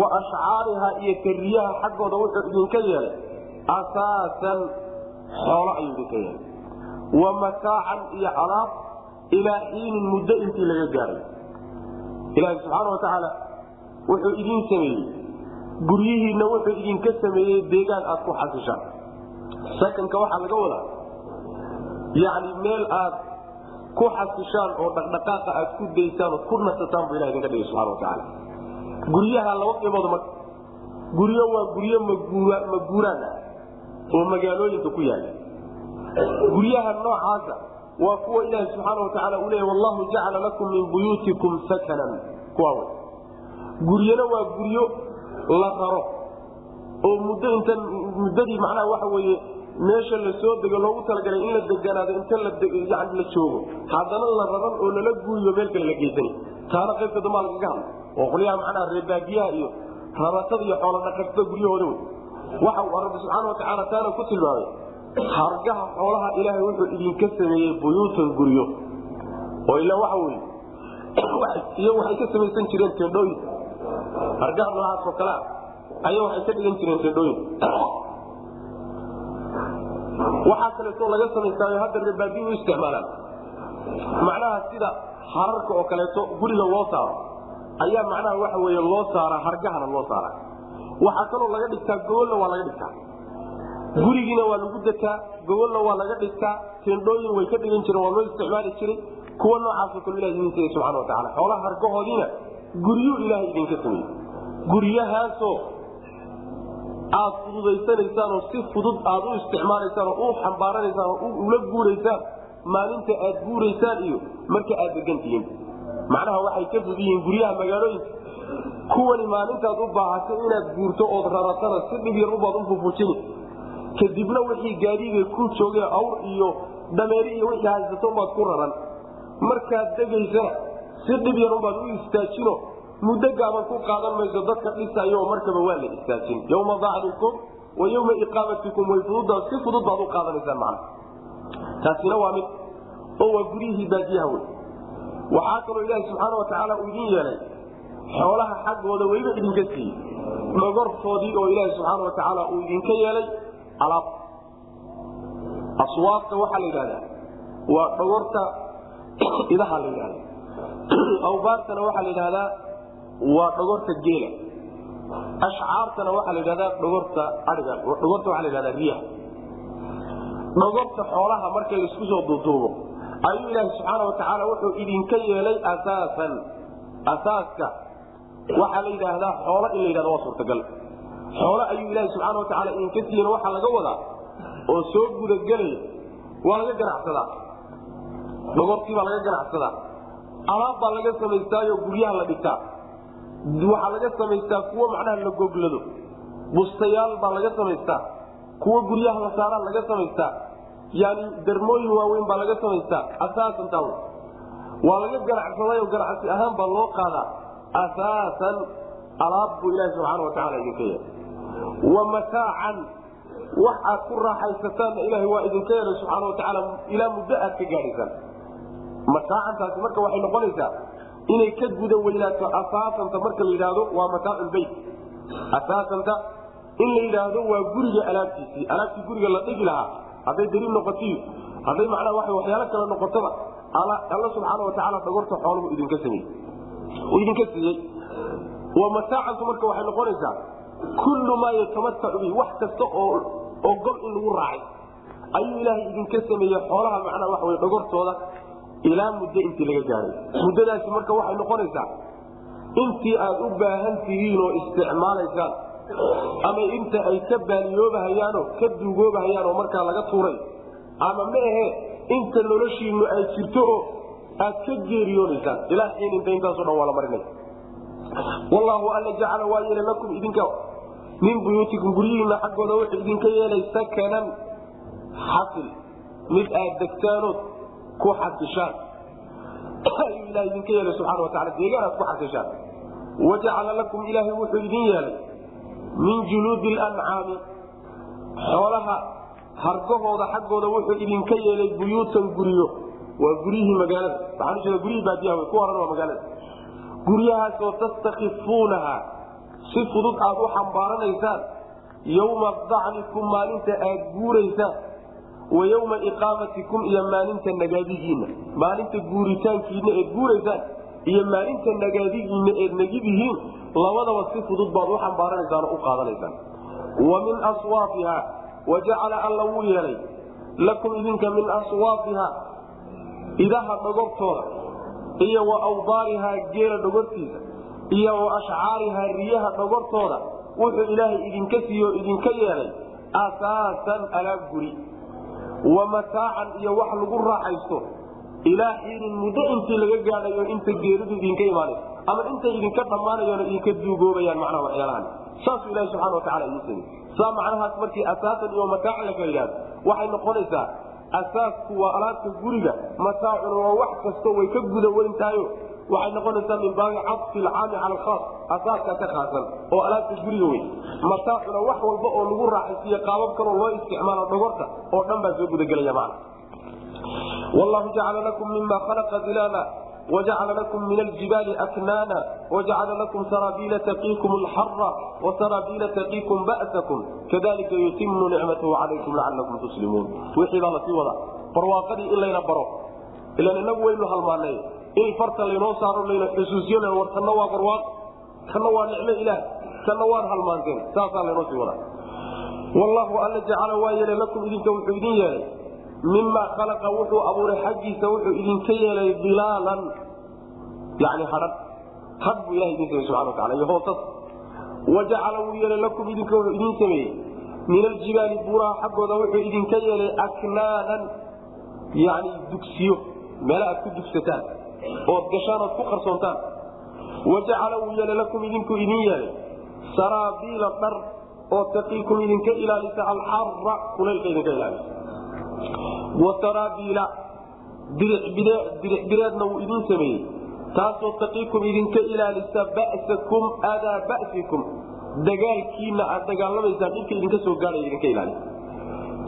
wa ashcaarihaa iyo kariyaha xaggooda wuxuu idinka yeelay asaasan xoolo ayuu idinka yeelay. Wa mataacan iyo alaab ilaa xiinin muddo intii laga gaaray. Ilaahi subxaana wa tacaala wuxuu idin sameeyey guryihiinna wuxuu idinka sameeyey deegaan aad ku xasishaan sakanka waxaa laga wadaa yacni meel aad ku xasishaan oo dhaqdhaqaaqa aad ku daysaan ood ku nasataan buu ilah idinka dhigay subxana watacaala guryaha laba qeybood marka guryo waa guryo maguuraan ah oo magaalooyinka ku yaalla guryaha noocaasa waa kuwa ilaahi subxaana watacaala uu leeya wallahu jacala lakum min buyuutikum sakanan. Kuwaa wey guryana waa guryo la raro oo muddo inta muddadii macnaha waxa weeye meesha la soo dego loogu talagalay in la deganaado inta la joogo haddana la raran oo lala guuriyo meel kale la geysana taana qaybta dambaa lagaga hadla oo qolyaha macnaha reebaagiyaha iyo raratada iyo xoola dhaqatada guryahooda wey. Waxa uu rabbi subxaana watacaala taana ku tilmaamay hargaha xoolaha ilaahay wuxuu idinka sameeyey buyuutan guryo. Oo ila waxa weye iyo waxay ka samaysan jireen tendhooyin hargaha noocaas oo kale ah ayaa waxay ka dhigan jireen tendhooyin waxaa kaleeto laga samaystaayo hadda reebaabi u isticmaalaan. Macnaha sida hararka oo kaleeto guriga loo saaro ayaa macnaha waxa wey loo saaraa hargahana loo saaraa waxaa kaloo laga dhigtaa gogolna waa laga dhigtaa. Gurigiina waa lagu dekaa gogolna waa laga dhigtaa. Tendhooyin way ka dhigan jireen waa loo isticmaali jiray. Kuwa noocaasoo kale ilah idin siiyey subxana watacaala xoolaha hargahoodiina guryu ilaahay idinka sameeyey. Guryahaasoo aad fududaysanaysaan oo si fudud aad u isticmaalaysaan oo u xambaaranaysaan oo ula guuraysaan maalinta aad guuraysaan iyo marka aad degan tihiin. Macnaha waxay ka fud yihiin guryaha magaalooyinka. Kuwani maalintaad u baahato inaad guurto ood raratana si dhib yar ubaad u kadibna wixii gaadiiga ku joogee awr iyo dameeri iyo wixii haysatonbaad ku raran. Markaad degaysana si dhib yar ubaad u istaajino muddo gaaban ku qaadan mayso dadka dhisayo markaba waa la istaajin yma dacnikum wa yma iqaamatikum way fududa si fudud baad u qaadanaysaan macna. Taasina waa mid oo waa guryihii baadiyaha wey waxaa kaloo ilaahi subxaana watacaala uu idin yeelay xoolaha xaggooda weliba idinka siiyey dhogortoodii oo ilaahi subxaana watacaala uu idinka yeelay alaab. Aswaabta waxaa la yidhahdaa waa dhogorta idaha la yidhahda awbaartana waxaa la yidhahdaa waa dhogorta geela. Ashcaartana waxaa la yidhahdaa dhogorta aiga dhogorta waxaa la yidhahdaa riya dhogorta xoolaha marka la isku soo duuduubo ayuu ilaahi subxaana watacaala wuxuu idinka yeelay asaasan. Asaaska waxaa la yidhaahdaa xoolo in la yidhahda waa suurtagal. Xoolo ayuu ilaahi subxaana watacaala idinka siiyena waxaa laga wadaa oo soo gudagelaya waa laga ganacsadaa. Dhogortii baa laga ganacsadaa. Alaab baa laga samaystaayo guryaha la dhigtaa waxaa laga samaystaa kuwo macnaha la goglado bustayaal baa laga samaystaa kuwo guryaha la saaraan laga samaystaa yani darmooyin waaweyn baa laga samaystaa asaasan taa waa laga ganacsadayoo ganacsi ahaan baa loo qaadaa asaasan alaab buu ilaahi subxaana watacaala idinka yeelay wa mataacan wax aad ku raaxaysataanna ilaahay waa idinka yeelay subxaana watacaala ilaa muddo aad ka gaadhaysaan mataacantaasi marka waxay noqonaysaa inay ka guda weynaato asaasanta marka la yidhaahdo waa mataaculbeyt asaasanta in la yidhaahdo waa guriga alaabtiisii alaabtii guriga la dhigi lahaa. Hadday daliil noqotiyo hadday macnaa wa waxyaalo kale noqotoba alla subxaana watacaala dhagorta xooluhu idinka samey idinka siiyey. Wa mataacantu marka waxay noqonaysaa kullu maa yatamatacu bihi wax kasta oo oo gol in lagu raacay. Ayuu ilaahay idinka sameeyey xoolaha macnaa waxa wey dhagortooda ilaa muddo intii laga gaaray. Muddadaasi marka waxay noqonaysaa intii aad u baahan tihiin oo isticmaalaysaan ama inta ay ka baaniyoobahayaanoo ka duugoobahayaanoo markaa laga tuuray ama ma ahe inta noloshiinu ay jirto oo aad ka geeriyoonaysaan ilaa xiin inta intaaso dhan waa la marinay. Wallaahu alla jacala waa yeelay lakum idinka min buyuutikum guryihiina xaggooda wuxuu idinka yeelay sakanan xasil. Mid aad degtaanood ku xasishaan ayuu ilaha idinka yeelay subxana wataala deegaan aad ku xasishaan wajacala lakum ilaahay wuxuu idin yeelay min juluudi lancaami xoolaha hargahooda xaggooda wuxuu idinka yeelay buyuutan guryo waa guryihii magaalada. Waxaan ujeeda guryihii baadiyaha ku horan waa magaalada. Guryahaasoo tastakifuunaha si fudud aad u xambaaranaysaan. Yowma dacnikum maalinta aad guuraysaan wa yowma iqaamatikum iyo maalinta nagaadigiinna maalinta guuritaankiina eed guuraysaan iyo maalinta nagaadigiinna eed nagidihiin labadaba si fudud baad u xambaaranaysaan oo u qaadanaysaan. Wa min aswaafiha wajacala alla wuu yeelay. Lakum idinka min aswaafiha idaha dhogortooda iyo wa awdaarihaa geela dhogortiisa iyo wa ashcaarihaa riyaha dhogortooda wuxuu ilaahay idinka siiyo idinka yeelay. Asaasan alaab guri wa mataacan iyo wax lagu raaxaysto ilaa xiinin muddo intii laga gaadhayo inta geeridu idinka imaanayso ama intay idinka dhammaanayoona idinka duugoobayaan macnaha waxyaalahan. Saasuu ilahi subxana watacala idin samey saa macnahaas markii asaasan iyo mataacan la kala waxay noqonaysaa asaasku waa alaabta guriga mataacuna waa wax kasto way ka guda weyn waxay noqonaysaa min baabi cadfi alcaami cala alkhaas asaaska ka khaasan oo alaabta guriga wey mataacuna wax walba oo lagu raaxaysiiyo qaabab kaloo loo isticmaalo dhogorta oo dhan baa soo gudagelaya macna. Wallahu jacala lakum mima khalaqa zilaala wajacala lakum min aljibaali aknaana wajacala lakum saraabiila taqiikum alxara wasaraabiila taqiikum ba'sakum kadalika yutimu nicmatahu calaykum lacalakum tuslimuun. Wixii baa la sii wadaa. Barwaaqadii in layna baro ilan inagu waynu halmaanay in farta laynoo saaro layna xusuusiyo war tanna waa barwaaq tanna waa nicmo ilaah tanna waan halmaanteen saasaa laynoo sii wadaa. Wallahu alla jacala waa yeelay lakum idinka wuxuu idin yeelay. Mima khalaqa wuxuu abuuray xaggiisa wuxuu idinka yeelay dilaalan yani hadhan had buu ilaha idin samey subana wataala iyo hoosas wajacala wuu yeelay lakum idinka wuxuu idin sameeyey. Min aljibaali buuraha xaggooda wuxuu idinka yeelay aknaanan yani dugsiyo meela aad ku dugsataan ood gashaan ku qarsoontaan. Wajacala wuu yeelay lakum idinku idin yeelay. Saraabiila dhar oo taqiikum idinka ilaalisa alxara kulaylka idinka ilaalisa wasaraabiila diricbireedna wuu idin sameeyey. Taasoo taqiikum idinka ilaalisa ba'sakum adaa ba'sikum. Dagaalkiina aad dagaalamaysaan dhibka idinka soo gaadhay idinka ilaali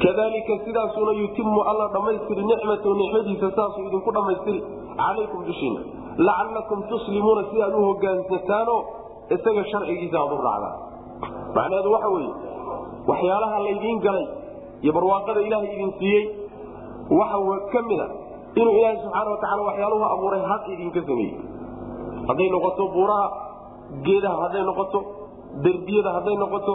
kadalika sidaasuna yutimu alla dhammaystiri nicmatahu nicmadiisa saasuu idinku dhammaystiri calaykum dushiina lacalakum tuslimuuna si aad u hogaansataanoo isaga sharcigiisa aad u raacdaan macnaheedu waxa weeye waxyaalaha laydiin galay iyo barwaaqada ilaahay idin siiyey waxa ka mida inuu ilaahay subxaana watacaala waxyaaluhu abuuray had idinka sameeyey hadday noqoto buuraha geedaha hadday noqoto derbiyada hadday noqoto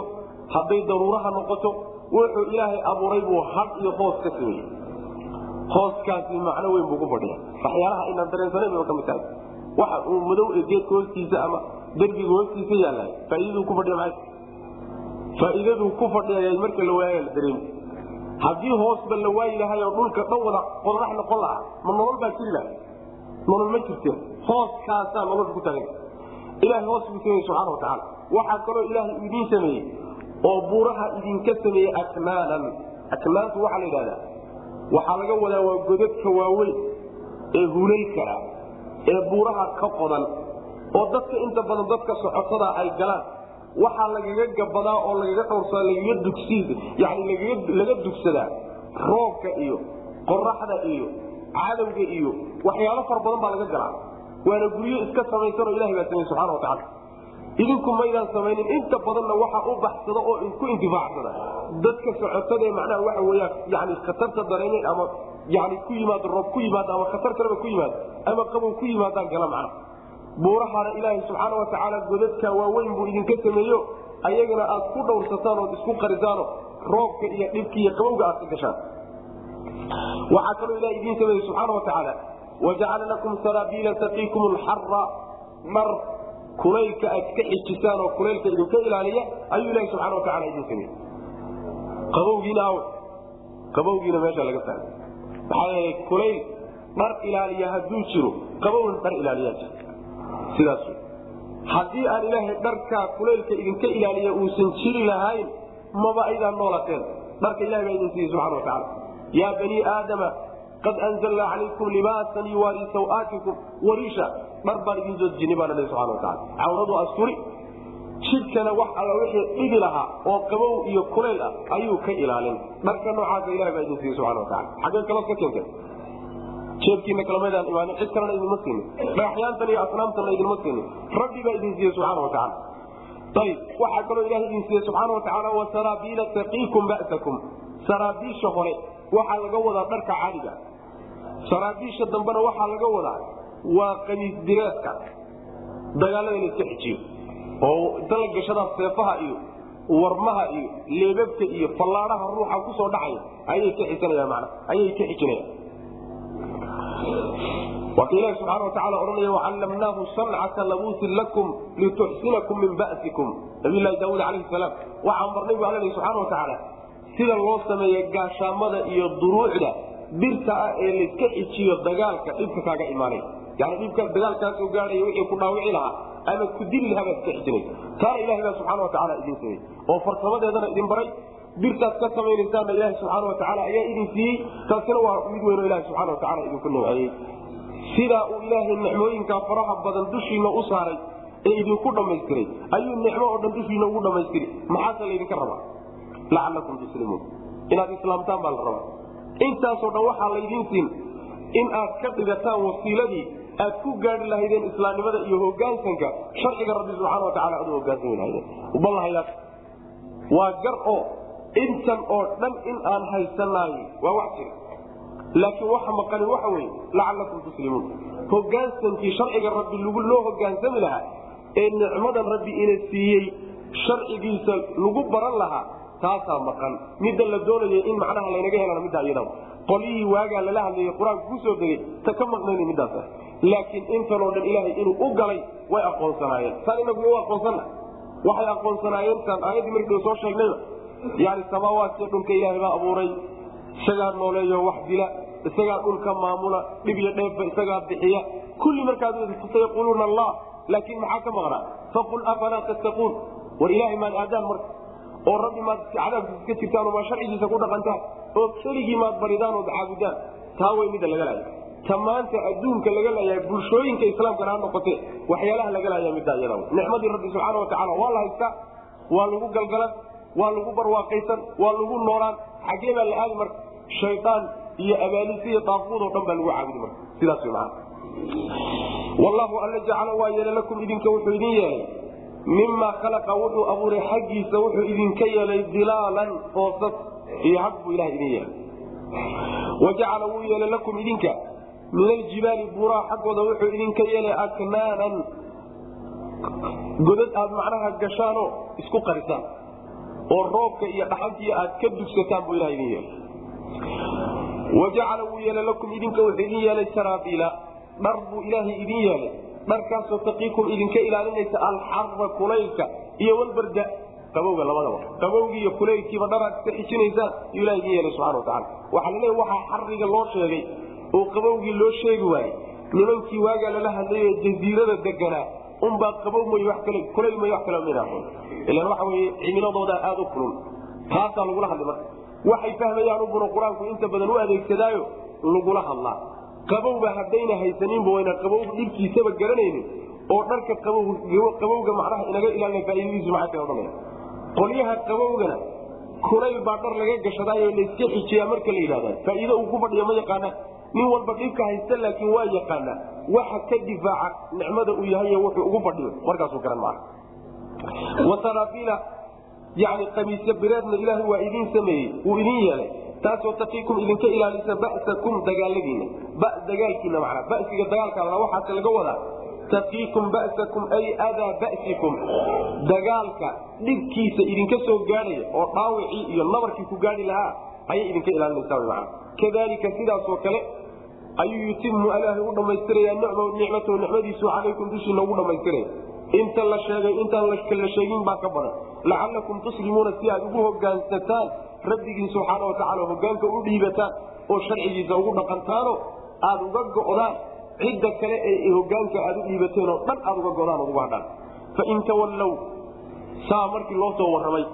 hadday daruuraha noqoto wuxuu ilaahay abuuray buu had iyo hoos ka sameeyey hooskaasi macno weyn buu ku fadhiya. Waxyaalaha inaan dareensanayn ba ka mid tahay. Waxa uu madow ee geedka hoostiisa ama derbiga hoostiisa yaalahay faaidaduu ku fadhiya maa faa'iidaduu ku fadhiya marka la waaya la dareemi haddii hoosba la waayi lahay oo dhulka dhan wada qodax noqon lahaa ma nolol baa jiri laha nolol ma jirte hooskaasaa nolosha ku taagan. Ilahay hoos buu sameeye subxana watacaala waxaa kaloo ilaahay idiin sameeyey oo buuraha idinka sameeyey aknaanan aknaantu waxaa la yidhahdaa waxaa laga wadaa waa godadka waaweyn ee hulalka ah ee buuraha ka qodan oo dadka inta badan dadka socotada ay galaan. Waxaa lagaga gabadaa oo lagaga dhowrsadaa lagaga dugsadaa roobka iyo qoraxda iyo cadowga iyo waxyaalo fara badan baa laga galaa. Waana guryo iska samaysanoo ilahay baa samey subxana watacaala idinku maydaan samaynin. Inta badanna waxa u baxsada oo ku intifaacsada dadka socotada ee macnaha waxa weyaan yani khatarta dareemay ama yani ku yimaado roob ku yimaado ama khatar kaleba ku yimaado ama qabow ku yimaadaan gala macnaha buurahana ilaahay subxaana watacaala godadka waaweyn buu idinka sameeyo. Ayagana aad ku dhowrsataan ood isku qarisaano roobka iyo dhibka iyo qabowga aad ka gashaan. Waxaa kaloo ilaha idiin sameeye subxaana watacaala wajacala lakum saraabiila taqiikum lxara dhar kulaylka aad ka xijisaan oo kulaylka idinka ilaaliya ayuu ilahi subxana wataala idin sameeye qabowgiina aw qabowgiina meesha laga taagay maxaa yeelay kulayl dhar ilaaliya hadduu jiro qabowna dhar ilaaliyaa jira. Sidaas haddii aan ilaahay dharkaa kulaylka idinka ilaaliya uusan jiri lahayn maba aydaan noolateen. Dharka ilahay baa idin siiyey subxana watacaala yaa banii aadama qad anzalnaa calaykum libaasan yuwaari sawaatikum wariisha baan idin soo dejinay baa nabi subxana wataala cawradu asturi jidhkana wax alla wixii dhibi lahaa oo qabow iyo kulayl ah ayuu ka ilaalin. Dharka noocaasa ilahay baa idin siiyey subxana wataala xaggee kalood ka keenteen. Jeebkiina kalamaydaan imaanin cid kalena idinma siinin. Dhagaxyaantan iyo asnaamtanna idinma siinin. Rabbi baa idin siiyey subxana watacaala ayib waxaa kaloo ilaha idin siiyey subxaana watacaala wasaraabiila taqiikum ba'sakum. Saraabiisha hore waxaa laga wadaa dharka caadiga. Saraabiisha dambena waxaa laga wadaa waa qamiis direedka dagaalada la iska xijiyo. Oo inta la gashadaas seefaha iyo warmaha iyo leebabka iyo fallaadaha ruuxa ku soo dhacaya ayay ka xisanayaan ayay ka xijinayaan waa ka ilahi subxaana watacaala odhanaya wacallamnaahu sancata labuusin lakum lituxsinakum min ba'sikum. Nabiylahi daawuud calayhi salaam. Waxaan barnay bu alla subxana watacaala sida loo sameeya gaashaamada iyo duruucda birta ah ee layska xijiyo dagaalka dhibka kaaga imaanay yani dhibka dagaalkaasoo gaadhaya wixii ku dhaawici lahaa ama ku dili lahaa iska xijinay taana ilahi baa subxana watacaala idin sameeyey oo farsamadeedana idin baray. Birtaad ka samaynaysaana ilaahi subxaana watacaala ayaa idin siiyey. Taasina waa mid weynoo ilahi subxana watacaala idinku nimceeyey sidaa uu ilaahay nicmooyinkaa faraha badan dushiina u saaray ee idinku dhammaystiray ayuu nicmo oo dhan dushiina ugu dhammaystiri maxaase laydinka rabaa? Lacalakum tuslimuun inaad islaamtaan baa la rabaa. Intaasoo dhan waxaa laydin siin in aad ka dhigataan wasiiladii aad ku gaari lahaydeen islaamnimada iyo hogaansanka sharciga rabbi subxaana wataala lahaydeen uballahayaa waa gar oo intan oo dhan in aan haysanaay waa wax jira laakiin waxa maqani waxa weye lacalakum tuslimuun. Hogaansankii sharciga rabbi loo hogaansami lahaa ee nicmadan rabbi ina siiyey sharcigiisa lagu baran lahaa taasaa maqan. Midda la doonaya in macnaha laynaga helana middaa iyada qolyihii waagaa lala hadlayay qur'aanka ku soo degay ta ka maqnayn midaas laakiin intanoo dhan ilaahay inuu u galay way aqoonsanaayeen. Saan inagu u aqoonsana? Waxay aqoonsanaayeen saan aayaddii markii soo sheegnayba yani samaawaadkiyo dhulka ilaahay baa abuuray. Isagaa nooleeyo wax dila isagaa dhulka maamula dhib iyo dheefba isagaa bixiya. Kulli markaad sayaquluuna allah laakiin maxaa ka maqnaa? Faqul afalaa tattaquun? War ilaahay maad aadaan marka oo rabbi maad cadaabkiisa ka jirtaan oo maad sharcigiisa ku dhaqantaan oo keligii maad baridaan ood caabudaan taa way midda laga laaya ta maanta adduunka laga laayahay bulshooyinka islaamkana ha noqotee waxyaalaha laga laaya middaa iyada nicmadii rabbi subxaana watacaala waa la haystaa waa lagu galgalan waa lagu barwaaqaysan waa lagu noolaan xaggee baa la aadi marka shaydaan iyo abaalisi iyo daafuud oo dhan baa lagu caabudi marka sidaas way macana wallahu alla jacala waa yeelay lakum idinka wuxuu idin yeelay. Mimaa khalaqa wuxuu abuuray xaggiisa wuxuu idinka yeelay dilaalan foosas iyo hag buu ilaha idin yeelay. Wa jacala wuu yeelay lakum idinka. Min aljibaali buuraha xaggooda wuxuu idinka yeelay aknaanan. Godad aad macnaha gashaanoo isku qarisaan. Oo roobka iyo dhaxantiiyo aad ka dugsataan buu ilaha idin yeelay. Wa jacala wuu yeelay lakum idinka wuxuu idin yeelay saraabiila dhar buu ilaahay idin yeelay. Dharkaasoo taqiikum idinka ilaalinaysa alxara kulaylka. Iyo walbarda qabowga labadaba. Qabowgii iyo kulaylkiiba dharaad iska xijinaysaan yuu ilaha idin yeelay subxana watacala waxaa laleeya waxaa xariga loo sheegay oo qabowgii loo sheegi waayey. Nimankii waagaa lala hadlayo jaziirada deganaa unbaa qabow may wa kale kulayl may wax kale mina ilan waxa weye cimiladoodaa aada u kulul. Taasaa lagula hadlay marka. Waxay fahmayaan ubuna qur'aanku inta badan u adeegsadaayo lagula hadlaa. Qabowba haddayna haysaninba wayna qabow dhibkiisaba garanaynin oo dharka qabowga macnaha inaga ilaalina faaidadiisu maxay tahay odhanaya qolyaha qabowgana kulayl baa dhar laga gashadaayo layska xijiyaa marka la yidhahda faa'iido uu ku fadhiya ma yaqaanaa nin walba dhibka haysta laakiin waa yaqaanaa waxa ka difaaca nicmada uu yahay wuxuu ugu fadhiyo. Markaasuu garan maaha. Wasaraafiila yani qamiisyo bireedna ilaahay waa idiin sameeyey wuu idin yeelay. Taasoo taqiikum idinka ilaalisa ba'sakum dagaaladiina ba dagaalkiina macnaa basiga dagaalka waxaase laga wadaa taqiikum ba'sakum ay adaa ba'sikum dagaalka dhibkiisa idinka soo gaadhaya oo dhaawicii iyo nabarkii ku gaadhi lahaa ayay idinka ilaalinaysaa kadalika sidaasoo kale ayuu yutimu ilaahay u dhammaystiraya nicmatahu nicmadiisu calaykum dushiina ugu dhammaystiraya inta la sheegay intaan la sheegin baa ka badan lacalakum tuslimuuna si aad ugu hogaansataan rabbigiin subxaana watacaala hogaanka u dhiibataan oo sharcigiisa ugu dhaqantaano aad uga go'daan cidda kale ee hogaanka aad u dhiibateen oo dhan aad uga godaan uga hadhaan fain tawallow saa markii loo soo warramay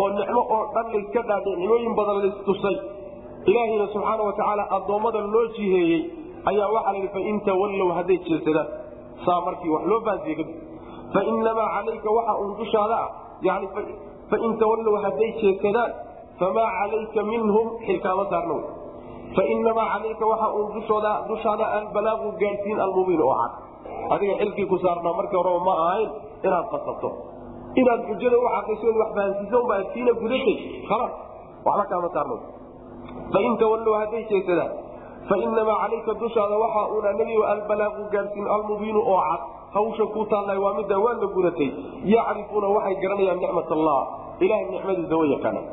oo nicmo oo dhan layska dhaadhe nicmooyin badan laystusay ilaahayna subxaana watacaala addoommada loo jiheeyey ayaa waxaa layihi fain tawallow hadday jeedsadaan saa markii wax loo baasiye kadib. Fainamaa calayka waxa uun dushaada ah yani fain tawallow hadday jeedsadaan famaa calayka minhum xilkaama saarna fainamaa calayka waxa uun dushaada albalaaqu gaadhsiin almubiin oo cad. Adiga xilkii ku saarnaa markii horeba ma ahayn inaad qasabto inaad xujada u caqayso wax fahansiisa unba adkiina gudatay khalaas waxba kaama saarna fain tawallow hadday jeedsadaan fainamaa calayka dushaada waxa uun anagi albalaaqu gaadhsiin almubiinu oo cad. Hawsha ku taallay waa midda waa la gudatay. Yacrifuuna waxay garanayaan nicmat allah. Ilahay nicmadiisa way yaqaanaan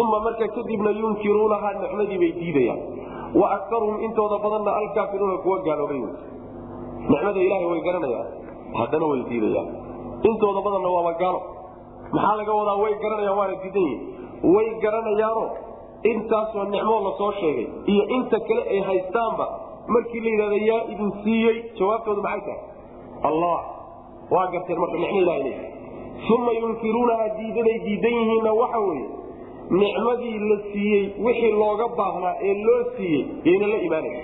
uma marka kadibna yunkiruunahaa nicmadii bay diidayaan. Wa akaruhum intooda badanna alkaafiruuna kuwa gaaloobay. Nicmada ilahay way garanayaan haddana way diidayaan. Intooda badanna waaba gaalo. Maxaa laga wadaa way garanayaan waana diidan yihiin way garanayaano intaasoo nicmoo la soo sheegay iyo inta kale ay haystaanba markii la yidhahda yaa idin siiyey jawaabtoodu maxay tahay? Allah. Waa garteen marka nicmo ilaha uma yunkiruunaha diidaday diidan yihiinna waxa weeye nicmadii la siiyey wixii looga baahnaa ee loo siiyey yayna la imaanaya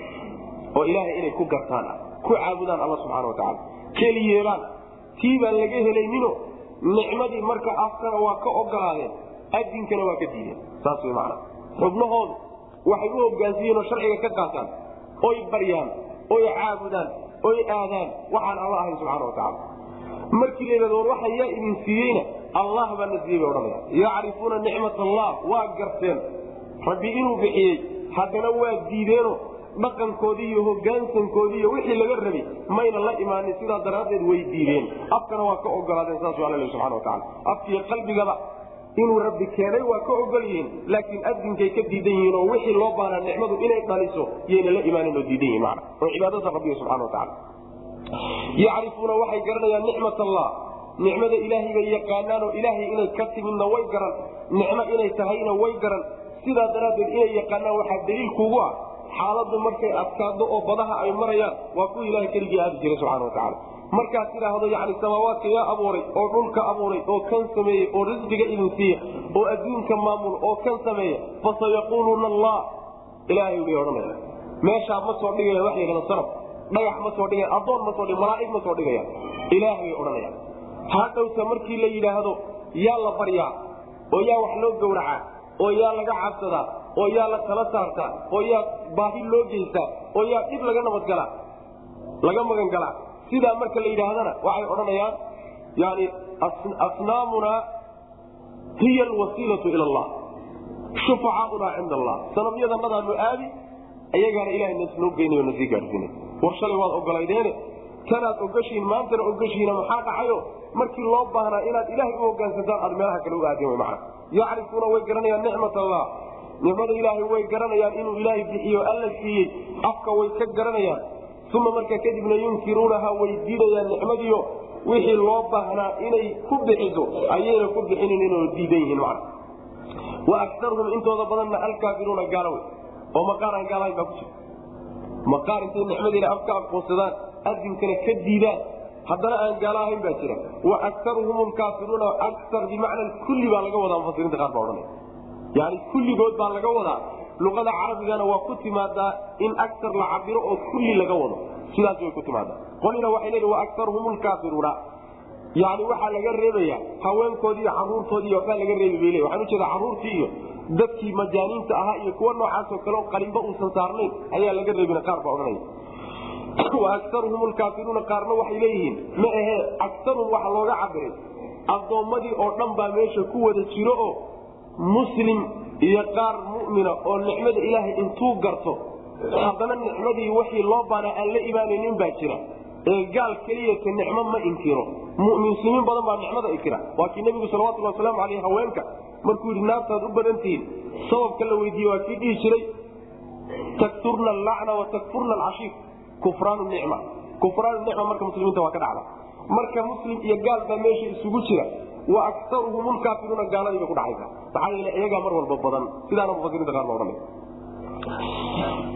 oo ilaahay inay ku gartaan ku caabudaan alla subxana wa tacala keli yeelaan tii baan laga helaynino nicmadii marka afkana waa ka ogolaadeen adinkana waa ka diideen. Saas way macana xubnahoodu waxay u hogaansiiyeenoo sharciga ka qaataan. Oy baryaan oy caabudaan oy aadaan waxaan alla ahayn subxana wa tacala markii la yidhahdo war waxa yaa idin siiyeyna allah baa na siiyey bay odhanaya yacrifuuna nicmat allah waa garteen. Rabbi inuu bixiyey haddana waa diideeno. Dhaqankoodii iyo hogaansankoodii iyo wixii laga rabay mayna la imaanin. Sidaa daraaddeed way diideen. Afkana waa ka ogolaadeen saasuu alla lehi subxana wa tacala afkiiyo qalbigaba inuu rabbi keenay waa ka ogol yihiin laakiin adinkay ka diidan yihiin oo wixii loo baanaa nicmadu inay dhaliso yayna la imaanin oo diidan yihiin mana oo cibaadada rabbiga subxana wa tacala yacrifuuna waxay garanayaan nicmat allah nicmada ilaahay bay yaqaanaan oo ilaahay inay ka timidna way garan nicmo inay tahayna way garan. Sidaa daraaddeed inay yaqaanaan waxaa daliil kuugu ah xaaladu markay adkaado oo badaha ay marayaan waa kuwa ilaha keligii aadi jiray subxana wa tacala markaad tidhaahdo yani samaawaadka yaa abuuray oo dhulka abuuray oo kan sameeyey oo risqiga idin siiya oo adduunka maamul oo kan sameeya fasayaquuluuna allah. Ilaahay bay odhanaya meeshaa ma soo dhigaya wax yadhada sanab dhagax ma soo dhigaya adoon ma soo dhig malaaig ma soo dhigaya ilaahay bay odhanaya hadhowta markii la yidhaahdo yaa la baryaa oo yaa wax loo gowracaa oo yaa laga cabsadaa oo yaa la tala saartaa oo yaa baahi loo geystaa oo yaa dhib laga nabadgalaa laga magan galaa sidaa marka la yidhaahdana waxay odhanayaan yani asnaamuna hiya alwasiilatu ila allah. Shufacaaunaa cinda allah. Sanamyadanadaanu aadi ayagaana ilahay nasnoo geynayo nasii gaadhsiinay. War shalay waad ogolaydeene tanaad ogashiin maantana ogashiina maxaa dhacayo markii loo baahnaa inaad ilaahay u hogaansantaan aad meelaha kale u aadeen mana yacrifuuna way garanayaan nicmat allah nicmada ilaahay way garanayaan inuu ilaahay bixiyo alla siiyey. Afka way ka garanayaan. Uma markaa kadibna yunkiruunaha way diidayaan nicmadiio wixii loo baahnaa inay ku bixiso ayayna ku bixinin inoo diidan yihiin man wa akaruhum intooda badanna alkaafiruuna gaalowe oo maqaar aan baa ku jira. Maqaar intay nicmadiina afka aqoonsadaan adinkana ka diidaan haddana aan gaalo ahayn baa jira. Wa akaruhum lkaafiruuna akar bimacna kulli baa laga wadaa mufasiriinta qaar baa odhanaya. Yani kulligood baa laga wadaa. Luqada carabigana waa ku timaadaa in akar la cabiro oo kulli laga wado. Sidaas way ku timaadaa. Qolina waxay leeyihiin wa akaruhum lkaafiruuna yani waxaa laga reebaya haweenkoodii iyo caruurtoodii waxbaa laga reebi bay le waxaan ujeeda caruurtii iyo dadkii majaaniinta ahaa iyo kuwa noocaasoo kale qalinba uusan saarnayn ayaa laga reebina qaar baa odhanaya akaruhum lkaafiruuna qaarna waxay leeyihiin ma ahee akaruhum waxa looga cabiray addoommadii oo dhan baa meesha ku wada jiro oo muslim iyo qaar mumina oo nicmada ilaahay intuu garto haddana nicmadii wixii loo baanaa aan la imaanaynin baa jira. Ee gaal keliyata nicmo ma inkiro. Muminsiimiin badan baa nicmada inkira. Waa nebigu salawatulli wasalaamu aleyh haweenka markuu yidhi naartaad u badantihiin sababka la weydiiye waa kii dhihi jiray takturna allacna wa takfurna kufraan nicma kufraan nicma marka muslimiinta waa ka dhacda marka muslim iyo gaal baa meesha isugu jira wa akaruhum lkaafiruuna gaaladii bay ku dhacaysa maxaa yeele iyagaa mar walba badan sidaana mufasiriinta qaar ba odhanay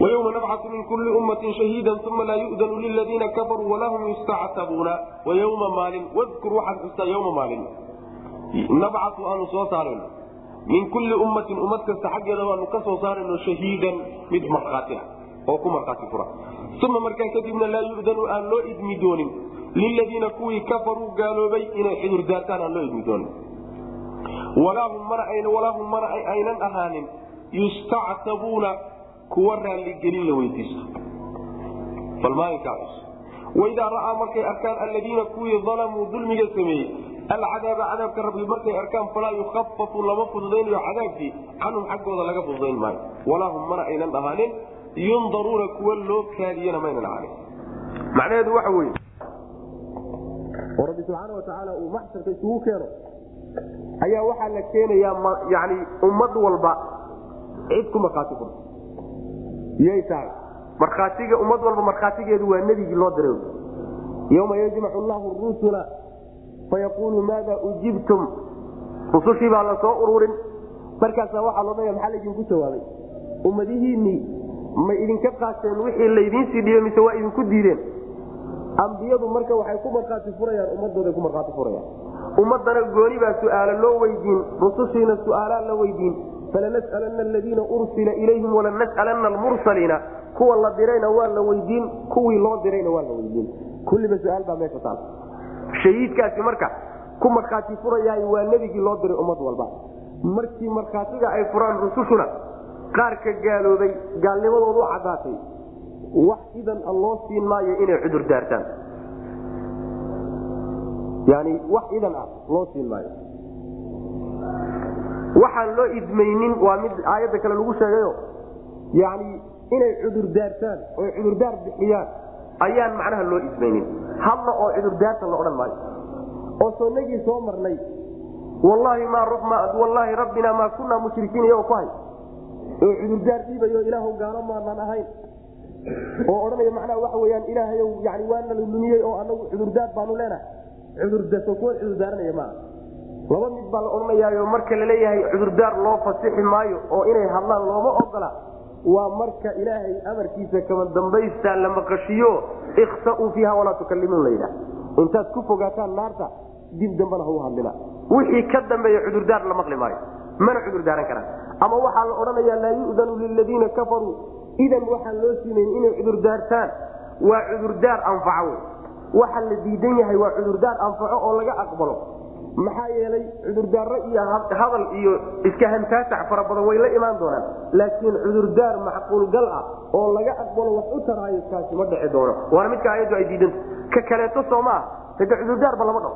ويوم نبعث من كل أمة شهيدا ثم لا يؤذن للذين كفروا ولا هم يستعتبون ويوم مال واذكر واحد حتى يوم مال نبعث أن صوصارين من كل أمة أمة كستحق يدوى أن كصوصارين شهيدا مد مرقاتها وكو مرقات الفرع ثم مركا uma markaa kadibna laa yudanu aan loo idmi doonin liladiina kuwii kafaruu gaaloobay inay xudur daartaan aan loo idmi doonin walaahum mana aynan ahaanin yustactabuuna kuwa raalligelin la weydiisto waidaa ra'aa markay arkaan alladiina kuwii dalamuu dulmiga sameeyey alcadaaba cadaabka rabbi markay arkaan falaa yukhafafu lama fududaynayo cadaabkii canhum xaggooda laga fududayn maayo walaahum mana aynan ahaanin yundaruuna kuwa loo kaadiyana maynan ahaanin macnaheedu waxa weye oo rabbi subxaana watacaala uu maxsharka isugu keeno. Ayaa waxaa la keenayaa yani ummad walba cid ku markhaati furta yay tahay. Markhaatiga ummad walba markhaatigeedu waa nebigii loo diray yoma yajmacu llahu rusula fayaquulu maada ujibtum. Rusushii baa la ururin. Markaasa waxaa loodhanaya maxaa laydinku jawaabay ummadihiinnii may idinka qaateen wixii laydiinsii dhiibe mise waa idinku diideen? Ambiyadu marka waxay ku markhaati furayaan ummadooday ku markhaati furayaan. Ummadana gooni baa su'aalo loo weydiin rusushiina su'aalaa la weydiin. Falanas'alanna aladiina ursila ilayhim walanas'alanna almursaliina. Kuwa la dirayna waa la weydiin kuwii loo dirayna waa la weydiin. Kulliba su'aal baa meesha taal. Shahiidkaasi marka ku markhaati furayaay waa nebigii loo diray ummad walba. Markii markhaatiga ay furaan rusushuna qaarka gaaloobay gaalnimadoodu caddaatay. Wax idan loo siin maayo inay cudur daartaan. Yani wax idan ah loo siin maayo. Waxaan loo idmaynin waa mid aayadda kale lagu sheegayo. Yani inay cudur daartaan oy cudurdaar bixiyaan ayaan macnaha loo idmaynin hadla oo cudurdaarta la odhan maayo. Oo soonagii soo marnay wallaahi mwallaahi rabbina maa kunaa mushrikiin iyago ku hay oo cudurdaar dhiibayo ilaahw gaalo maanaan ahayn. Oo odhanaya macnaha waxa weyaan ilaahayow yani waana lumiyey oo anagu cudurdaar baanu leenahay. Cudurdaso kuwa cudurdaaranaya maa laba mid baa la odhanayaayo marka la leeyahay cudurdaar loo fasixi maayo oo inay hadlaan looma ogola waa marka ilaahay amarkiisa kama dambaystaa la maqashiyo ikhsa'uu fiiha walaa tukalimuun layidhaah intaad ku fogaataan naarta dib dambana hau hadlina. Wixii ka dambeeya cudurdaar la maqli maayo mana cudurdaaran karaan. Ama waxaa la odhanayaa laa yu'danu liladiina kafaruu. Idan waxaan loo siinayn inay cudurdaartaan waa cudurdaar anfaco. Wey waxa la diidan yahay waa cudurdaar anfaco oo laga aqbalo. Maxaa yeelay cudurdaaro iyo hadal iyo iska hantaasac fara badan way la imaan doonaan. Laakiin cudurdaar macquulgal ah oo laga aqbalo wax u taraayo kaasi ma dhici doono. Waana midka ayaddu ay diidanta ka kaleeto soo maa hade cudurdaarba lama dhao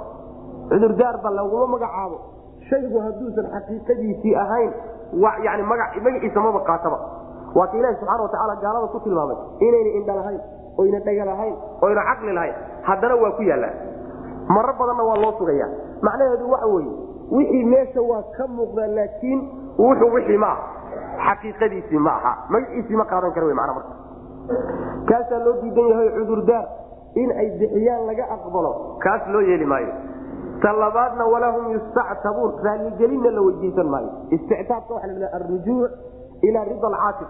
cudurdaarba laguma magacaabo shaygu hadduusan xaqiiqadiisii ahayn magaciisa maba qaataba. Waa ka ilahi subxana watacaala gaalada ku tilmaamay inayna indha lahayn oyna dhega lahayn oyna caqli lahayn haddana waa ku yaallaan maro badanna waa loo sugaya macnaheedu waxa weye wixii meesha waa ka muuqdaa laakiin wuxuu wixii ma aha. Xaqiiqadiisii ma aha. Magaciisii ma qaadan kara w mana marka. Kaasaa loo diidan yahay cudurdaar in ay bixiyaan laga aqbalo kaas loo yeeli maayo ta labaadna walaa hum yustactabuun. Raaligelinna la weydiisan maayo. Istictaabka waa la arrujuuc ilaa rida alcaatif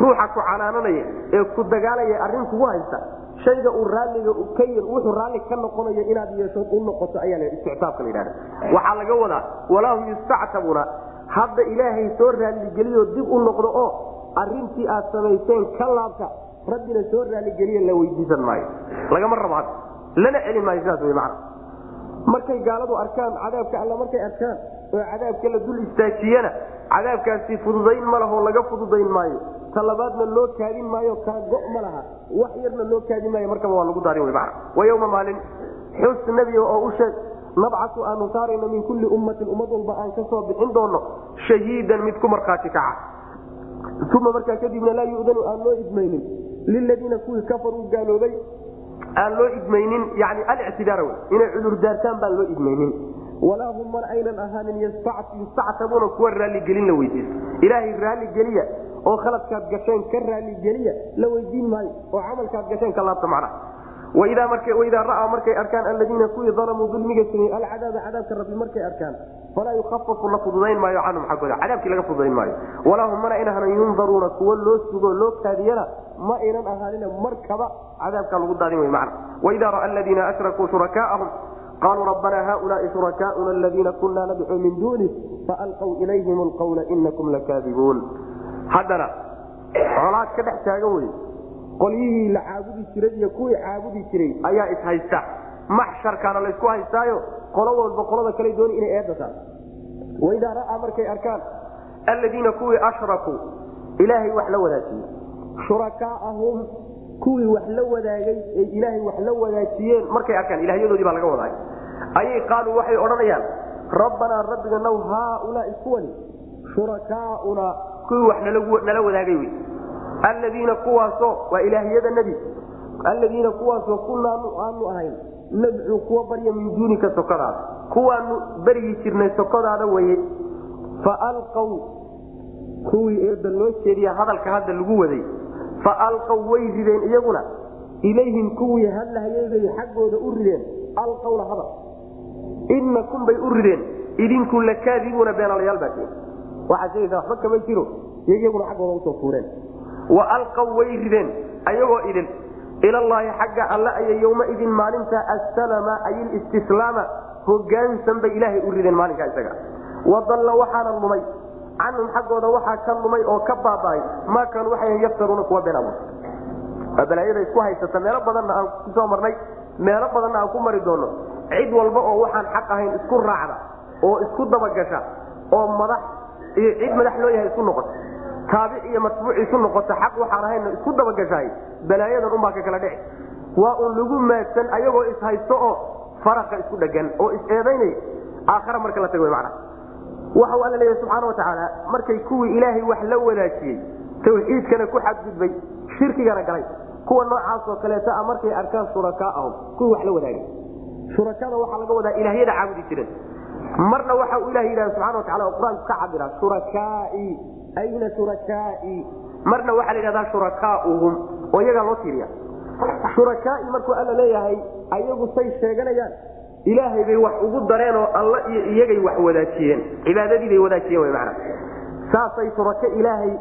ruuxa ku canaananaya ee ku dagaalaya arrin kugu haysta shayga uu raaliga ka wuxuu raalli ka noqonayo inaad yeeshood u noqoto ayaa la istictaabka la yidhahda waxaa laga wadaa walaa hum yustactabuuna. Hadda ilaahay soo raaligeliyo dib u noqdo oo arrintii aad samayseen ka laabta rabbina soo raaligeliya la weydiisan maayo. Lagama rabo hadda. Lana celin maayo sidaas wey macana markay gaaladu arkaan cadaabka alla markay arkaan oo cadaabka la dul istaajiyana cadaabkaasi fududayn ma laho laga fududayn maayo. Talabaadna loo kaadin maayo kala go' ma laha. Wax yarna loo kaadin maayo markaba waa lagu daarin w wa yowma maalin xus nebiga oo u sheeg nabcasu aanu saarayno min kulli ummatin ummad walba aan ka bixin doono shahiidan mid ku markhaati kaca. Uma markaa kadibna laa yudanu aan loo idmaynin. Liladiina kuwii kafaruu gaaloobay aan loo idmaynin yani alictidaar inay cudur daartaan baan loo idmaynin. Walaa hum man aynan ahaanin yustactabuuna kuwa raalligelin la weydiiso ilaahay raalligeliya oo khaladkaad gasheen ka raalligeliya la weydiin maayo oo camalkaad gasheen ka laabta macna waidaa ra'aa markay arkaan aladiina kuwii dalamuu dulmiga samey alcadaaba cadaabka rabbi markay arkaan falaa yukafafu la fududayn maayo canhum xaggooda cadaabkii laga fududayn maayo. Walaa hum mana aynan ahaanin yundaruuna kuwo loo sugo loo kaadiyana ma aynan ahaanina markaba cadaabkaa lagu daadin wey macna. Waidaa ra'a aladiina ashrakuu shurakaa'ahum qaluu rabbana haulaai shurakaa'una aladiina kunaa nadcuu min duunih faalqw ilayhim alqawla inakum lakaadibuun. Haddana colaad ka dhex taagan wey qolyihii la caabudi jiray iyo kuwii caabudi jiray ayaa ishaysta maxsharkaana laysku haystaayo? Qolo walba qolada kale dooni inay eedataan waidaa ra'aa markay arkaan. Aladiina kuwii ashrakuu ilaahay wax la wadaajiyey shurakaa'ahum kuwii wax la wadaagay ay ilaahay wax la wadaajiyeen markay arkaan ilahyadoodii baa laga wadaay ayay qaaluu waxay odhanayaan rabbanaa rabbiga naw haaulaai kuwani shurakaa'una kuwii wax nala wadaagay wey aladiina kuwaasoo waa ilaahyada nebi aladiina kuwaasoo kunaa aanu ahayn. Nadcuu kuwa barya min duunika sokadaas kuwaanu beryi jirnay sokodaada weye faalqaw kuwii eedda loo jeediya hadalka hadda lagu waday. Faalqaw way rideen iyaguna. Ilayhim kuwii hadlahayeybay xaggooda u rideen. Alqawla hadal. Inakum bay u rideen. Idinku lakaadibuuna beenalayaal baatiin waxaa sheegaysa waxba kama jiro. Iyaguna xaggooda u soo tuureen wa alqaw way rideen ayagoo idin ilallaahi xagga alle ayay yowmaidin maalinta assalama ay listislaama hogaansan bay ilaahay u rideen maalinkaa isaga. Wadalla waxaana lumay. Canhum xaggooda waxaa ka lumay oo ka baaba'ay maa kaanuu waxay yaftaruuna kuwa been abuur waa balaayada isku haysata meelo badanna aan ku soo marnay meelo badanna aan ku mari doono. Cid walba oo waxaan xaq ahayn isku raacda oo isku dabagasha oo madax iyo cid madax loo yahay isku noqota taabic iyo matbuuc isu noqota xaq waxaan ahayna isku dabagashahay balaayadan unbaa ka kala dhici. Waa un lagu maadsan ayagoo ishaysto oo faraqa isku dhegan oo is-eedaynaya aakhara marka la tago mana waxau alla leeyahy subxaana wa tacaala markay kuwii ilaahay wax la wadaajiyey tawxiidkana ku xadgudbay shirkigana galay. Kuwa noocaasoo kaleeta a markay arkaan shurakaahum kuwii wax la wadaagay. Shurakada waxaa laga wadaa ilaahyada caabudi jireen marna waxa uu ilah yidhahda subxana wa tacala oo qur'aanku ka cabira shurakaai ayna shurakaai marna waxaa la yidhahdaa shurakaauhum oo iyagaa loo tiiriya shurakaai markuu alla leeyahay ayagu say sheeganayaan ilaahay bay wax ugu dareenoo alla iyo iyagay wax wadaajiyeen cibaadadii bay wadaajiyeen wy mana saasay shurako ilaahay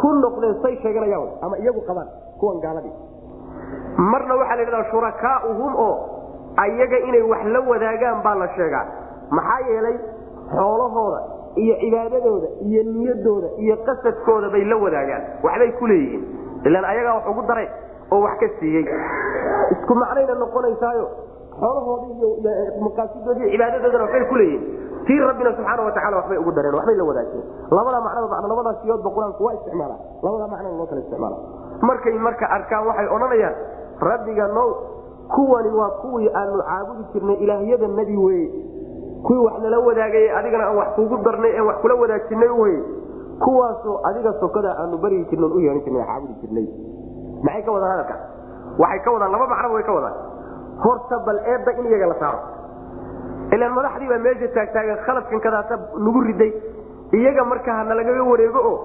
ku noqdeen say sheeganayaan ama iyagu qabaan kuwan gaaladii marna waxaa la yidhahdaa shurakaauhum oo ayaga inay wax la wadaagaan baa la sheegaa maxaa yeelay xoolahooda iyo cibaadadooda iyo niyadooda iyo qasadkooda bay la wadaagaan. Waxbay ku leeyihiin. Ilaan ayagaa wax ugu daray oo wax ka siiyey. Isku macnayna noqonaysaayo. Xoolahooda iyo maqaasidoodi iyo cibaadadoodana waxbay ku leeyihiin. Tii rabbina subxaana wa tacala waxbay ugu dareen waxbay la wadaageen. Labada macnaba macno labadaas siyoodba qur'aanku waa isticmaala labada macnona loo kala isticmaala markay marka arkaan waxay odhanayaan rabbiga now kuwani waa kuwii aanu caabudi jirnay ilaahyadanadii weye kuwii wax nala wadaagay adigana aan wax kuugu darnay ee wax kula wadaajinay weye kuwaasoo adiga sokada aanu baryi jirn u yeehan jirnay caabudi jirnay. Maxay ka wadaan hadalkaas waxay ka wadaan laba macnaba way ka wadaan. Horta bal eedda in iyaga la saaro. Ilaan madaxdii baa meesha taagtaagan khaladkan kadaata nagu riday iyaga marka hana lagaga wareego oo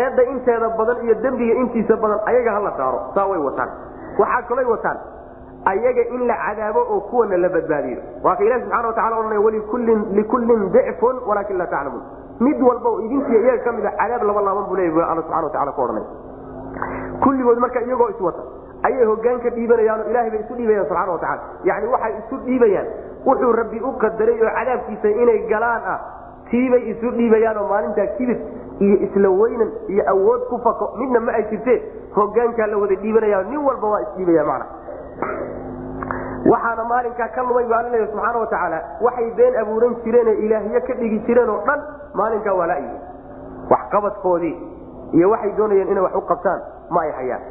eedda inteeda badan iyo dembiga intiisa badan ayaga hala saaro. Saa way wataan. Waxaa kalay wataan ayaga in la cadaabo oo kuwana la badbaadiyo. Waa ka ilahi subxana watacala walikullin likullin dicfun walaakin laa taclamuun. Mid walba oo idinkiiyo iyaga ka mid a cadaab laba laaban buu leya alla subxana watacala ku odhanay kulligood marka iyagoo iswata ayay hogaan ka dhiibanayaan bay isu dhiibayaan subxana wa tacala yacni waxay isu dhiibayaan. Wuxuu rabbi u qadaray oo cadaabkiisa inay galaan ah tiibay isu dhiibayaan maalintaa kibir iyo isla weynan iyo awood ku fako midna ma ay jirte hogaankaa la wada dhiibanaya nin walba waa isdhiibaya mana waxaana maalinkaa ka lumay baa alla subxaana wa tacaala waxay been abuuran jireen ee ilaahyo ka dhigi jireen oo dhan maalinkaa waa la'yihin waxqabadkoodii iyo waxay doonayeen inay wax u qabtaan ma ay hayaan.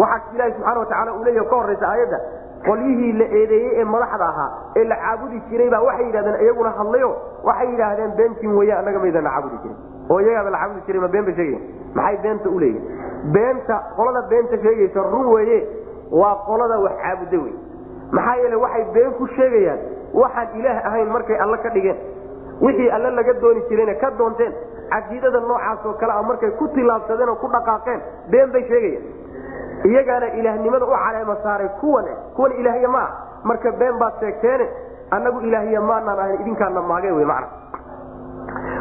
Waxaa ilaahi subxaana watacaala uu leeyahy ka horraysa aayadda qolyihii la eedeeyey ee madaxda ahaa ee la caabudi jiray baa waxay yidhahdeen iyaguna hadlayo waxay yidhaahdeen beentiin weye annaga maydana caabudi jirin oo iyagaaba la caabudi jiray ma been ba sheegaya maxay beenta u leeyihiin beenta qolada beenta sheegaysa run weeye waa qolada wax caabuda wey maxaa yeele waxay been ku sheegayaan waxaan ilaah ahayn markay alle ka dhigeen. Wixii alle laga dooni jirayna ka doonteen caqiidada noocaasoo kale a markay ku tilaabsadeen oo ku dhaqaaqeen been bay sheegayaan. Iyagaana ilaahnimada u caleema saaray kuwan kuwan ilaahya maa marka been baad sheegteene annagu ilaahya maanaan ahayn idinkaana maageen wy macna.